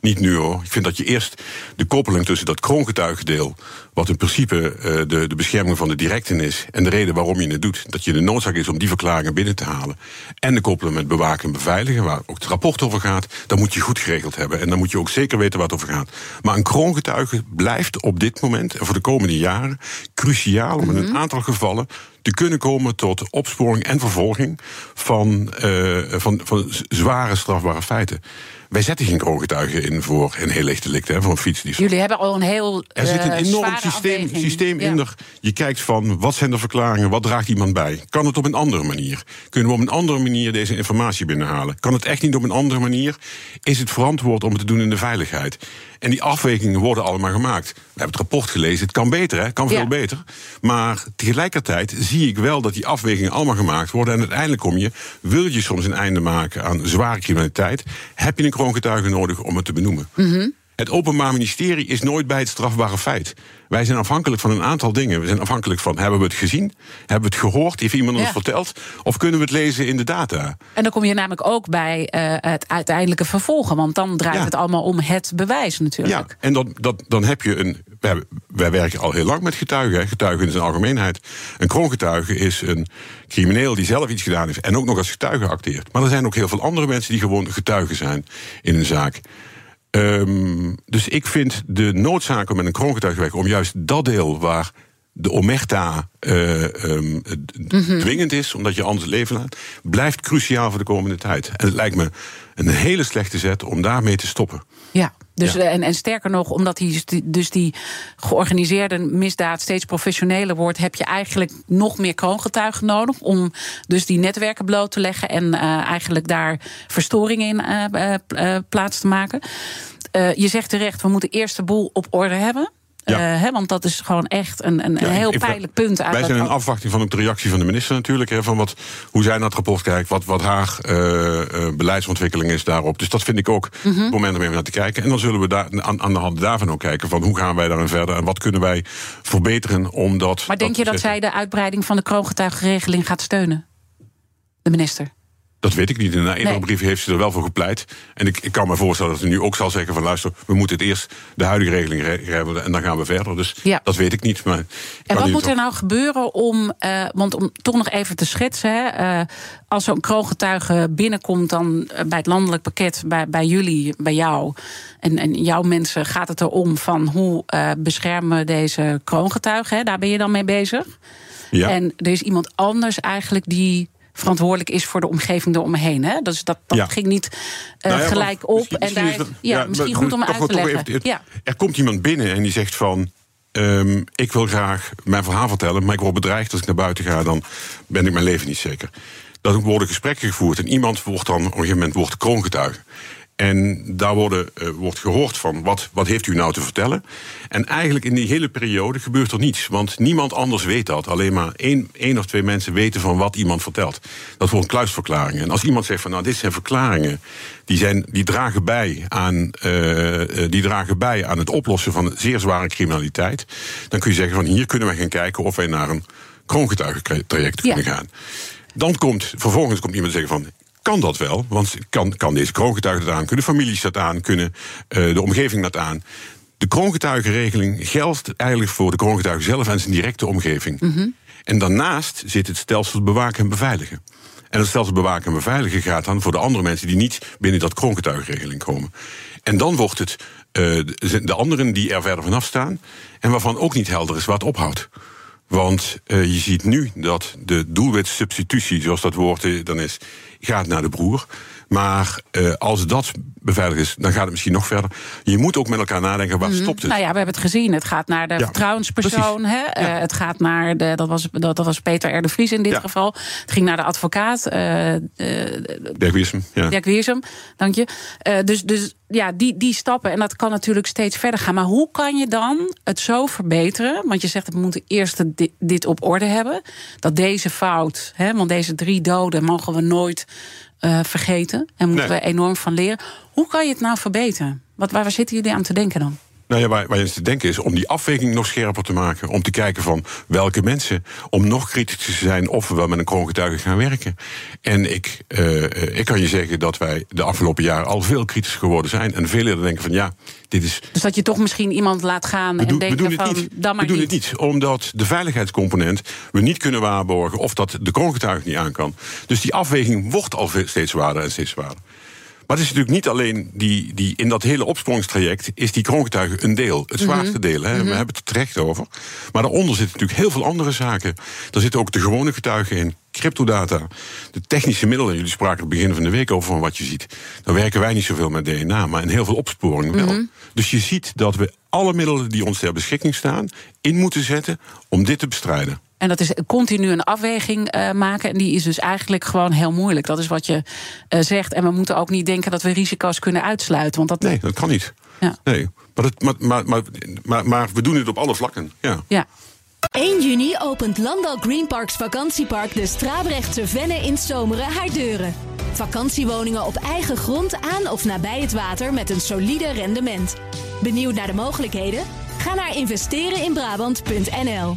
Niet nu hoor. Ik vind dat je eerst de koppeling tussen dat kroongetuigendeel, wat in principe eh, de, de bescherming van de directen is, en de reden waarom je het doet, dat je de noodzaak is om die verklaringen binnen te halen, en de koppeling met bewaken en beveiligen, waar ook het rapport over gaat, dan moet je goed geregeld hebben. En dan moet je ook zeker weten waar het over gaat. Maar een kroongetuige blijft op dit moment en voor de komende jaren cruciaal om in een aantal gevallen te kunnen komen tot opsporing en vervolging van, eh, van, van zware strafbare feiten. Wij zetten geen kroongetuigen in voor een heel licht delict, hè, voor een fietsdiefstal. Jullie hebben al een heel. Er zit een eh, enorm systeem, afweging. systeem Ja. in. Er. Je kijkt van wat zijn de verklaringen, wat draagt iemand bij? Kan het op een andere manier? Kunnen we op een andere manier deze informatie binnenhalen? Kan het echt niet op een andere manier? Is het verantwoord om het te doen in de veiligheid? En die afwegingen worden allemaal gemaakt. We hebben het rapport gelezen, het kan beter, hè? het kan veel Ja. beter. Maar tegelijkertijd zie ik wel dat die afwegingen allemaal gemaakt worden. En uiteindelijk kom je, wil je soms een einde maken aan zware criminaliteit, heb je een kroongetuige nodig om het te benoemen. Het Openbaar Ministerie is nooit bij het strafbare feit. Wij zijn afhankelijk van een aantal dingen. We zijn afhankelijk van: hebben we het gezien? Hebben we het gehoord? Heeft iemand ons verteld? Of kunnen we het lezen in de data? En dan kom je namelijk ook bij eh, het uiteindelijke vervolgen. Want dan draait Ja. het allemaal om het bewijs natuurlijk. Ja, en dan, dat, dan heb je een. Wij, werken al heel lang met getuigen. Hè. Getuigen in zijn algemeenheid. Een kroongetuige is een crimineel die zelf iets gedaan heeft. en ook nog als getuige acteert. Maar er zijn ook heel veel andere mensen die gewoon getuigen zijn in een zaak. Ehm, dus ik vind de noodzaak om met een kroongetuige te werken. om juist dat deel waar de omerta eh, ehm, Mhm. dwingend is, omdat je anders leven laat, blijft cruciaal voor de komende tijd. En het lijkt me een hele slechte zet om daarmee te stoppen. Dus, Ja. eh, En, en sterker nog, omdat die, dus die georganiseerde misdaad steeds professioneler wordt, heb je eigenlijk nog meer kroongetuigen nodig. Om dus die netwerken bloot te leggen en eh, eigenlijk daar verstoringen in eh, plaats te maken. Je zegt terecht, we moeten eerst de boel op orde hebben. Ja. Hè, want dat is gewoon echt een, een, Ja, heel pijnlijk punt. uit Wij zijn in afwachting van ook de reactie van de minister natuurlijk. Hè, van wat, hoe zij naar het rapport kijkt, wat, wat haar eh, eh, beleidsontwikkeling is daarop. Dus dat vind ik ook Mhm. het moment om even naar te kijken. En dan zullen we daar, aan, aan de hand daarvan ook kijken van hoe gaan wij daarin verder en wat kunnen wij verbeteren om dat. Maar denk je dat zij de uitbreiding van de kroongetuigenregeling gaat steunen? De minister. Dat weet ik niet. In een eerdere Nee. brief heeft ze er wel voor gepleit. En ik, ik kan me voorstellen dat ze nu ook zal zeggen van luister, we moeten het eerst de huidige regeling re- regelen en dan gaan we verder. Dus Ja. dat weet ik niet. Maar En wat moet er op- nou gebeuren om, eh, want om toch nog even te schetsen, hè, eh, als zo'n kroongetuige binnenkomt dan eh, bij het landelijk pakket, bij, bij jullie, bij jou en, en jouw mensen, gaat het erom van hoe beschermen we deze kroongetuigen? Hè? Daar ben je dan mee bezig. Ja. En er is iemand anders eigenlijk die verantwoordelijk is voor de omgeving eromheen. Hè? Dus dat, dat Ja. ging niet eh, Nou ja, gelijk op. misschien- en daar, misschien is dat- ja, misschien goed om uit te leggen. even-. Er komt iemand binnen en die zegt van... ehm, ik wil graag mijn verhaal vertellen, maar ik word bedreigd als ik naar buiten ga... dan ben ik mijn leven niet zeker. Dan worden gesprekken gevoerd en iemand wordt dan op een gegeven moment wordt kroongetuige. En daar worden, uh, wordt gehoord van wat, wat heeft u nou te vertellen. En eigenlijk in die hele periode gebeurt er niets. Want niemand anders weet dat. Alleen maar één, één of twee mensen weten van wat iemand vertelt. Dat wordt kluisverklaringen. En als iemand zegt van nou, dit zijn verklaringen. Die, zijn, die, dragen bij aan, uh, die dragen bij aan het oplossen van zeer zware criminaliteit. Dan kun je zeggen van hier kunnen we gaan kijken of wij naar een kroongetuigentraject kunnen ja. gaan. Dan komt, vervolgens komt iemand zeggen van kan dat wel. Want kan, kan deze kroongetuige dat aan, kunnen families dat aan, kunnen uh, de omgeving dat aan. De kroongetuigenregeling geldt eigenlijk voor de kroongetuige zelf en zijn directe omgeving. Mm -hmm. En daarnaast zit het stelsel bewaken en beveiligen. En het stelsel bewaken en beveiligen gaat dan voor de andere mensen die niet binnen dat kroongetuigenregeling komen. En dan wordt het uh, de anderen die er verder vanaf staan en waarvan ook niet helder is wat ophoudt. Want uh, je ziet nu dat de doelwitsubstitutie, zoals dat woord dan is, gaat naar de broer. Maar uh, als dat beveiligd is, dan gaat het misschien nog verder. Je moet ook met elkaar nadenken, waar mm -hmm. stopt het? Nou ja, we hebben het gezien. Het gaat naar de ja, vertrouwenspersoon. Hè? Ja. Uh, het gaat naar de, dat was, dat, dat was Peter R. de Vries in dit ja. geval. Het ging naar de advocaat. Uh, Dirk Wiersum. Ja. Dirk Wiersum, dank je. dus, dus ja, die, die stappen. En dat kan natuurlijk steeds verder gaan. Maar hoe kan je dan het zo verbeteren? Want je zegt, we moeten eerst dit, dit op orde hebben. Dat deze fout, hè, want deze drie doden mogen we nooit uh, vergeten. En moeten nee. we enorm van leren. Hoe kan je het nou verbeteren? Wat, waar zitten jullie aan te denken dan? Nou ja, waar, waar je te denken is om die afweging nog scherper te maken. Om te kijken van welke mensen, om nog kritischer te zijn of we wel met een kroongetuige gaan werken. En ik, uh, ik kan je zeggen dat wij de afgelopen jaren al veel kritischer geworden zijn. En veel eerder denken van ja, dit is. Dus dat je toch misschien iemand laat gaan en denken van dan maar We doen niet. het niet, omdat de veiligheidscomponent we niet kunnen waarborgen of dat de kroongetuige niet aan kan. Dus die afweging wordt al steeds zwaarder en steeds zwaarder. Maar het is natuurlijk niet alleen die, die in dat hele opsporingstraject is die kroongetuige een deel, het zwaarste mm -hmm. deel. Hè. Mm -hmm. We hebben het er terecht over. Maar daaronder zitten natuurlijk heel veel andere zaken. Daar zitten ook de gewone getuigen in, cryptodata, de technische middelen. Jullie spraken het begin van de week over van wat je ziet. Dan werken wij niet zoveel met DNA, maar in heel veel opsporing wel. Mm -hmm. Dus je ziet dat we alle middelen die ons ter beschikking staan in moeten zetten om dit te bestrijden. En dat is continu een afweging uh, maken. En die is dus eigenlijk gewoon heel moeilijk. Dat is wat je uh, zegt. En we moeten ook niet denken dat we risico's kunnen uitsluiten. Want dat... Nee, dat kan niet. Ja. Nee. Maar, dat, maar, maar, maar, maar, maar we doen het op alle vlakken. Ja. ja. 1 juni opent Landal Greenparks vakantiepark de Strabrechtse Venne in Zomeren haar deuren. Vakantiewoningen op eigen grond aan of nabij het water met een solide rendement. Benieuwd naar de mogelijkheden? Ga naar investereninbrabant.nl.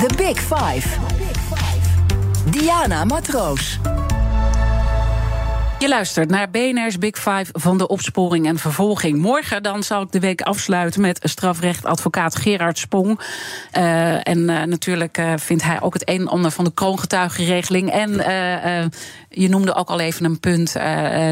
The Big Five. Diana Matroos. Je luistert naar BNR's Big Five van de opsporing en vervolging. Morgen dan zal ik de week afsluiten met strafrechtadvocaat Gerard Spong. Uh, en uh, natuurlijk uh, vindt hij ook het een en ander van de kroongetuigenregeling. En je noemde ook al even een punt,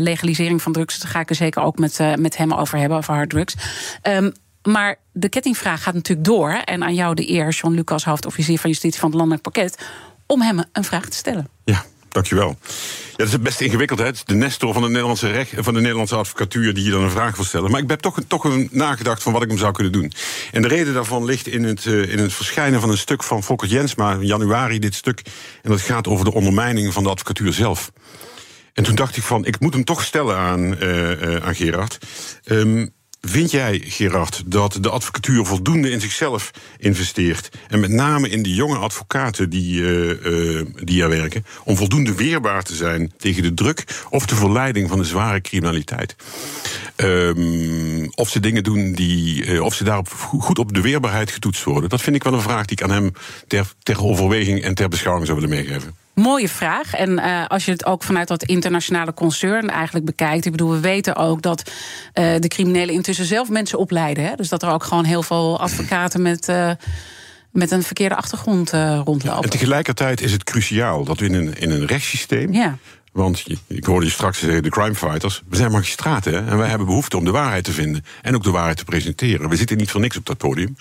legalisering van drugs. Daar ga ik er zeker ook met, met hem over hebben, over harddrugs. Um, maar de kettingvraag gaat natuurlijk door. En aan jou de eer, John Lucas, hoofdofficier van justitie van het Landelijk Pakket, om hem een vraag te stellen. Ja, dankjewel. Ja, dat is best ingewikkeld. Het de nestor van de Nederlandse, recht, van de Nederlandse advocatuur die je dan een vraag wil stellen. Maar ik heb toch, toch een nagedacht van wat ik hem zou kunnen doen. En de reden daarvan ligt in het, uh, in het verschijnen van een stuk van Fokker Jensma in januari. Dit stuk. En dat gaat over de ondermijning van de advocatuur zelf. En toen dacht ik van, ik moet hem toch stellen aan, uh, uh, aan Gerard. Um, Vind jij, Gerard, dat de advocatuur voldoende in zichzelf investeert? En met name in de jonge advocaten die, uh, die er werken, om voldoende weerbaar te zijn tegen de druk of de verleiding van de zware criminaliteit? Um, of ze dingen doen die. Uh, of ze daarop goed op de weerbaarheid getoetst worden? Dat vind ik wel een vraag die ik aan hem ter, ter overweging en ter beschouwing zou willen meegeven. Mooie vraag. En uh, als je het ook vanuit dat internationale concern eigenlijk bekijkt. Ik bedoel, we weten ook dat uh, de criminelen intussen zelf mensen opleiden. Hè? Dus dat er ook gewoon heel veel advocaten met. Uh, met een verkeerde achtergrond rondlopen. En tegelijkertijd is het cruciaal dat we in een, in een rechtssysteem. Ja. Want ik hoorde je straks zeggen, de crime fighters. We zijn magistraten hè? en wij hebben behoefte om de waarheid te vinden. En ook de waarheid te presenteren. We zitten niet voor niks op dat podium.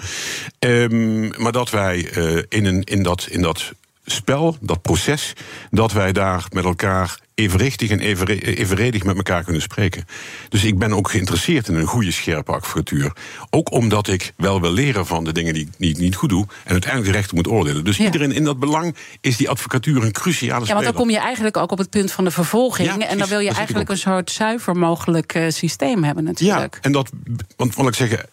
Ehm, maar dat wij eh, in, een, in, dat, in dat spel, dat proces, dat wij daar met elkaar evenrichtig en evenre- evenredig met elkaar kunnen spreken. Dus ik ben ook geïnteresseerd in een goede, scherpe advocatuur. Ook omdat ik wel wil leren van de dingen die, ik niet goed doe. En uiteindelijk de rechter moet oordelen. Dus Ja. iedereen in dat belang is die advocatuur een cruciale Ja, want speler. dan kom je eigenlijk ook op het punt van de vervolging. Ja, en dan wil je eigenlijk een soort zuiver mogelijk eh, systeem hebben natuurlijk. Ja, en dat, want wat ik zeggen.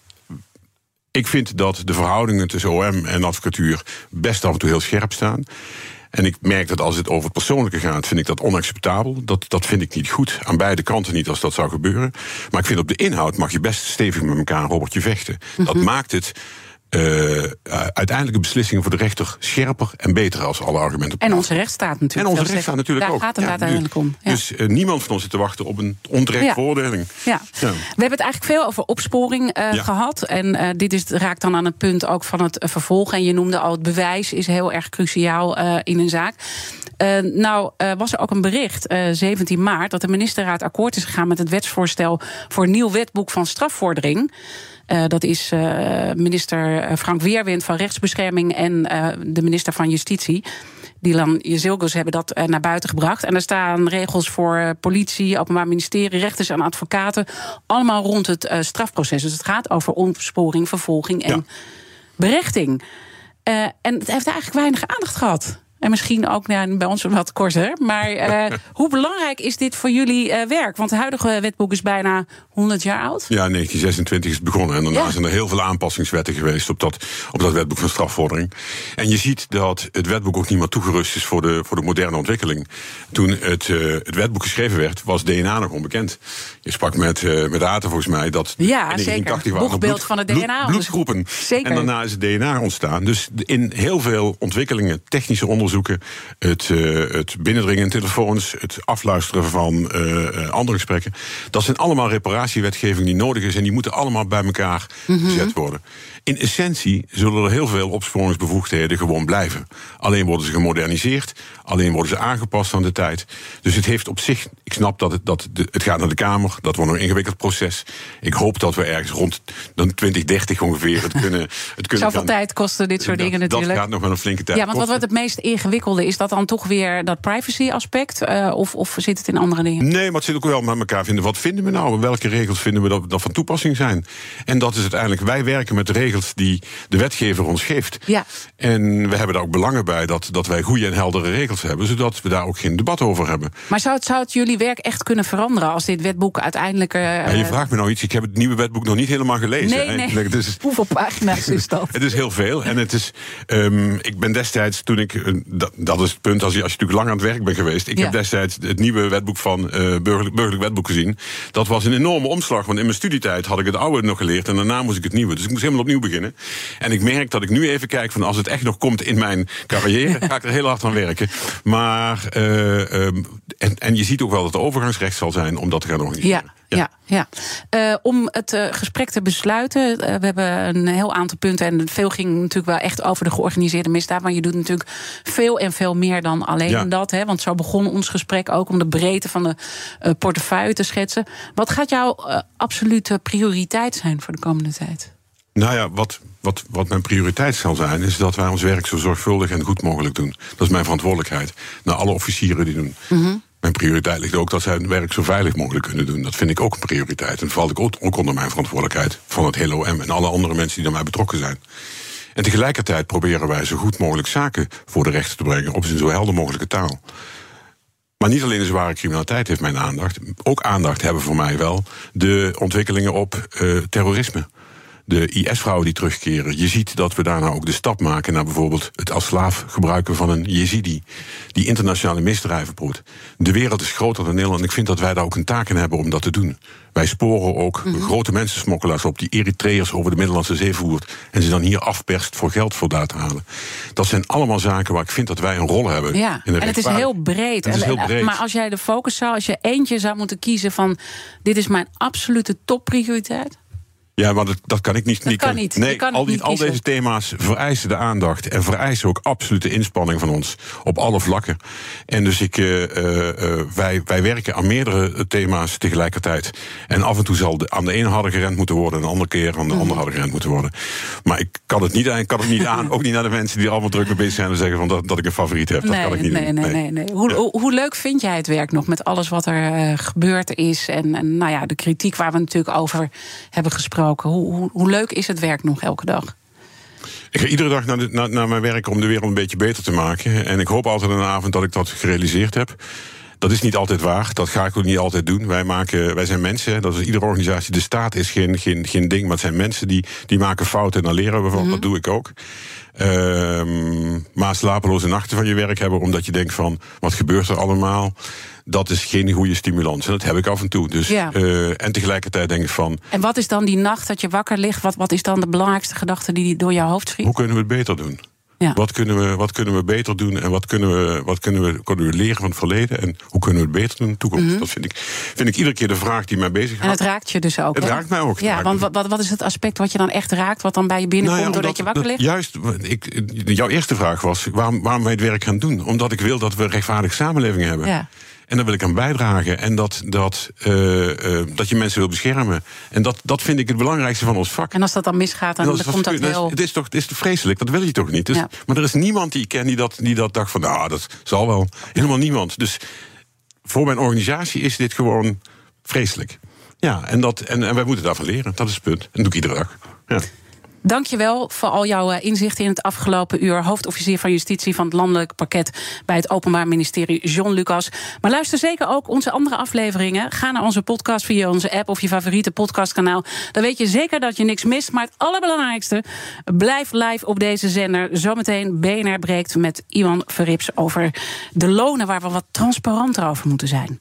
Ik vind dat de verhoudingen tussen OM en advocatuur best af en toe heel scherp staan. En ik merk dat als het over het persoonlijke gaat, vind ik dat onacceptabel. Dat, dat vind ik niet goed. Aan beide kanten niet als dat zou gebeuren. Maar ik vind op de inhoud mag je best stevig met elkaar een robbertje vechten. Dat Mhm. maakt het eh, uiteindelijke beslissingen voor de rechter scherper en beter als alle argumenten. En onze rechtsstaat natuurlijk. En onze rechtsstaat echt- natuurlijk Daar ook. gaat het Ja, uiteindelijk om. Ja. Dus eh, niemand van ons zit te wachten op een onterechte Ja. veroordeling. Ja. We hebben het eigenlijk veel over opsporing eh, gehad. En dit is, raakt dan aan het punt ook van het vervolg. En je noemde al, het bewijs is heel erg cruciaal in een zaak. Nou, was er ook een bericht, eh, 17 maart, dat de ministerraad akkoord is gegaan met het wetsvoorstel voor een nieuw wetboek van strafvordering. Eh, dat is eh, minister Frank Weerwind van Rechtsbescherming en eh, de minister van Justitie. Dylan Jezilgus hebben dat eh, naar buiten gebracht. En daar staan regels voor eh, politie, openbaar ministerie, rechters en advocaten. Allemaal rond het eh, strafproces. Dus het gaat over opsporing, vervolging en berechting. Eh, en het heeft eigenlijk weinig aandacht gehad. En misschien ook nou, bij ons wat korter. Maar eh, hoe belangrijk is dit voor jullie eh, werk? Want het huidige wetboek is bijna 100 jaar oud. Ja, 1926 is het begonnen. En daarna Ja. zijn er heel veel aanpassingswetten geweest op dat, op dat wetboek van strafvordering. En je ziet dat het wetboek ook niet meer toegerust is voor de, voor de moderne ontwikkeling. Toen het, eh, het wetboek geschreven werd, was DNA nog onbekend. Je sprak met, eh met Aten volgens mij dat Ja, in zeker. 1980 waren er Boegbeeld bloed- van het bloed- DNA. bloedgroepen. Zeker. En daarna is het DNA ontstaan. Dus in heel veel ontwikkelingen, technische onderzoeken, het, eh, het binnendringen in telefoons, het afluisteren van eh, eh, andere gesprekken. Dat zijn allemaal reparatiewetgeving die nodig is en die moeten allemaal bij elkaar Mhm. gezet worden. In essentie zullen er heel veel opsporingsbevoegdheden gewoon blijven. Alleen worden ze gemoderniseerd, alleen worden ze aangepast aan de tijd. Dus het heeft op zich, ik snap dat het, dat de, het gaat naar de Kamer, dat wordt een ingewikkeld proces. Ik hoop dat we ergens rond dan 2030 ongeveer het kunnen. Het kunnen Zoveel tijd kosten dit soort dat, dingen natuurlijk. Dat gaat nog wel een flinke tijd Ja, want wat wordt het meest ingewikkelde? Is dat dan toch weer dat privacy-aspect? eh, of, of zit het in andere dingen? Nee, maar het zit ook wel met elkaar vinden. Wat vinden we nou? Welke regels vinden we dat, dat van toepassing zijn? En dat is uiteindelijk, wij werken met de regels die de wetgever ons geeft. Ja. En we hebben daar ook belangen bij dat, dat wij goede en heldere regels hebben, zodat we daar ook geen debat over hebben. Maar zou het, zou het jullie werk echt kunnen veranderen als dit wetboek uiteindelijk. eh, Ja, je vraagt me nou iets, ik heb het nieuwe wetboek nog niet helemaal gelezen. Nee. Dus, Hoeveel pagina's is dat? Het is heel veel. En het is. ehm, ik ben destijds, toen ik. eh, dat, dat is het punt, als je, als je natuurlijk lang aan het werk bent geweest. Ik Ja. heb destijds het nieuwe wetboek van eh burgerlijk, burgerlijk wetboek gezien. Dat was een enorme omslag. Want in mijn studietijd had ik het oude nog geleerd. En daarna moest ik het nieuwe. Dus ik moest helemaal opnieuw beginnen. En ik merk dat ik nu even kijk van als het echt nog komt in mijn carrière. ga ik er heel hard aan werken. Maar. eh, ehm, en, en je ziet ook wel dat er overgangsrecht zal zijn om dat te gaan organiseren. Ja, ja, ja. Eh, om het eh, gesprek te besluiten, we hebben een heel aantal punten en veel ging natuurlijk wel echt over de georganiseerde misdaad, maar je doet natuurlijk veel en veel meer dan alleen Ja. dat, hè, want zo begon ons gesprek ook om de breedte van de portefeuille te schetsen. Wat gaat jouw absolute prioriteit zijn voor de komende tijd? Nou ja, wat, wat, wat mijn prioriteit zal zijn, is dat wij ons werk zo zorgvuldig en goed mogelijk doen. Dat is mijn verantwoordelijkheid. Naar alle officieren die doen. Mijn prioriteit ligt ook dat zij hun werk zo veilig mogelijk kunnen doen. Dat vind ik ook een prioriteit. En valt ik ook, onder mijn verantwoordelijkheid van het hele OM en alle andere mensen die daarbij betrokken zijn. En tegelijkertijd proberen wij zo goed mogelijk zaken voor de rechter te brengen op een zo helder mogelijke taal. Maar niet alleen de zware criminaliteit heeft mijn aandacht. Ook aandacht hebben voor mij wel de ontwikkelingen op eh, terrorisme. De IS-vrouwen die terugkeren. Je ziet dat we daarna ook de stap maken naar bijvoorbeeld het als slaaf gebruiken van een Jezidi. Die internationale misdrijven broedt. De wereld is groter dan Nederland. En ik vind dat wij daar ook een taak in hebben om dat te doen. Wij sporen ook grote mensensmokkelaars op die Eritreërs over de Middellandse Zee voert. En ze dan hier afperst voor geld vandaan te halen. Dat zijn allemaal zaken waar ik vind dat wij een rol hebben. Ja, in de en het is heel breed. Het is heel en- breed. Maar als jij de focus zou, als je eentje zou moeten kiezen van dit is mijn absolute topprioriteit. Ja, maar dat, dat kan ik niet. Dat kan niet. Nee, kan al, die, niet al deze thema's vereisen de aandacht en vereisen ook absolute inspanning van ons op alle vlakken. En dus ik, eh, eh, eh, wij, wij werken aan meerdere thema's tegelijkertijd. En af en toe zal de, aan de ene harder gerend moeten worden, en de andere keer aan de Mhm. andere harder gerend moeten worden. Maar ik kan het niet, ik kan het niet aan, ook niet naar de mensen die allemaal druk mee bezig zijn en zeggen van dat, dat ik een favoriet heb. Dat nee, kan ik niet nee, doen. nee, nee, nee. Hoe, hoe, hoe leuk vind jij het werk nog met alles wat er gebeurd is? En, en nou ja, de kritiek waar we natuurlijk over hebben gesproken. Hoe, hoe, hoe leuk is het werk nog elke dag? Ik ga iedere dag naar, de- naar, naar mijn werk om de wereld een beetje beter te maken. En ik hoop altijd een avond dat ik dat gerealiseerd heb. Dat is niet altijd waar. Dat ga ik ook niet altijd doen. Wij, maken, wij zijn mensen. Dat is iedere organisatie. De staat is geen, geen, geen ding. Maar het zijn mensen die, die maken fouten en dan leren we van. Dat doe ik ook. Ehm, maar slapeloze nachten van je werk hebben. Omdat je denkt van. Wat gebeurt er allemaal? Dat is geen goede stimulans. En dat heb ik af en toe. Dus, Ja. eh, en tegelijkertijd denk ik van. En wat is dan die nacht dat je wakker ligt? Wat, wat is dan de belangrijkste gedachte die door jouw hoofd schiet? Hoe kunnen we het beter doen? Ja. Wat, kunnen we, wat kunnen we beter doen en wat kunnen we, wat kunnen we, kunnen we leren van het verleden en hoe kunnen we het beter doen in de toekomst? Dat vind ik, vind ik iedere keer de vraag die mij Mhm. En bezighoudt. het raakt je dus ook. Het raakt mij ook. Ja, want wat, wat, is het aspect wat je dan echt raakt, wat dan bij je binnenkomt Nou ja, doordat je wakker dat- ligt? Juist, ik, jouw eerste vraag was waarom, waarom wij het werk gaan doen. Omdat ik wil dat we een rechtvaardige samenleving hebben. Ja. En daar wil ik aan bijdragen. En dat, dat, eh, eh, dat je mensen wil beschermen. En dat, dat vind ik het belangrijkste van ons vak. En als dat dan misgaat, dan, dan komt dat is- heel... het is toch het is vreselijk, dat wil je toch niet? Dus, Ja. Maar er is niemand die ik ken die dat, die dat dacht van... nou, dat zal wel. Helemaal niemand. Dus voor mijn organisatie is dit gewoon vreselijk. Ja, en, dat, en, en wij moeten daarvan leren. Dat is het punt. En dat doe ik iedere dag. Ja. Dankjewel voor al jouw eh, inzichten in het afgelopen uur. Hoofdofficier van Justitie van het Landelijk Pakket bij het Openbaar Ministerie, John Lucas. Maar luister zeker ook onze andere afleveringen. Ga naar onze podcast via onze app of je favoriete podcastkanaal. Dan weet je zeker dat je niks mist. Maar het allerbelangrijkste, blijf live op deze zender. Zometeen BNR breekt met Iwan Verrips over de lonen waar we wat transparanter over moeten zijn.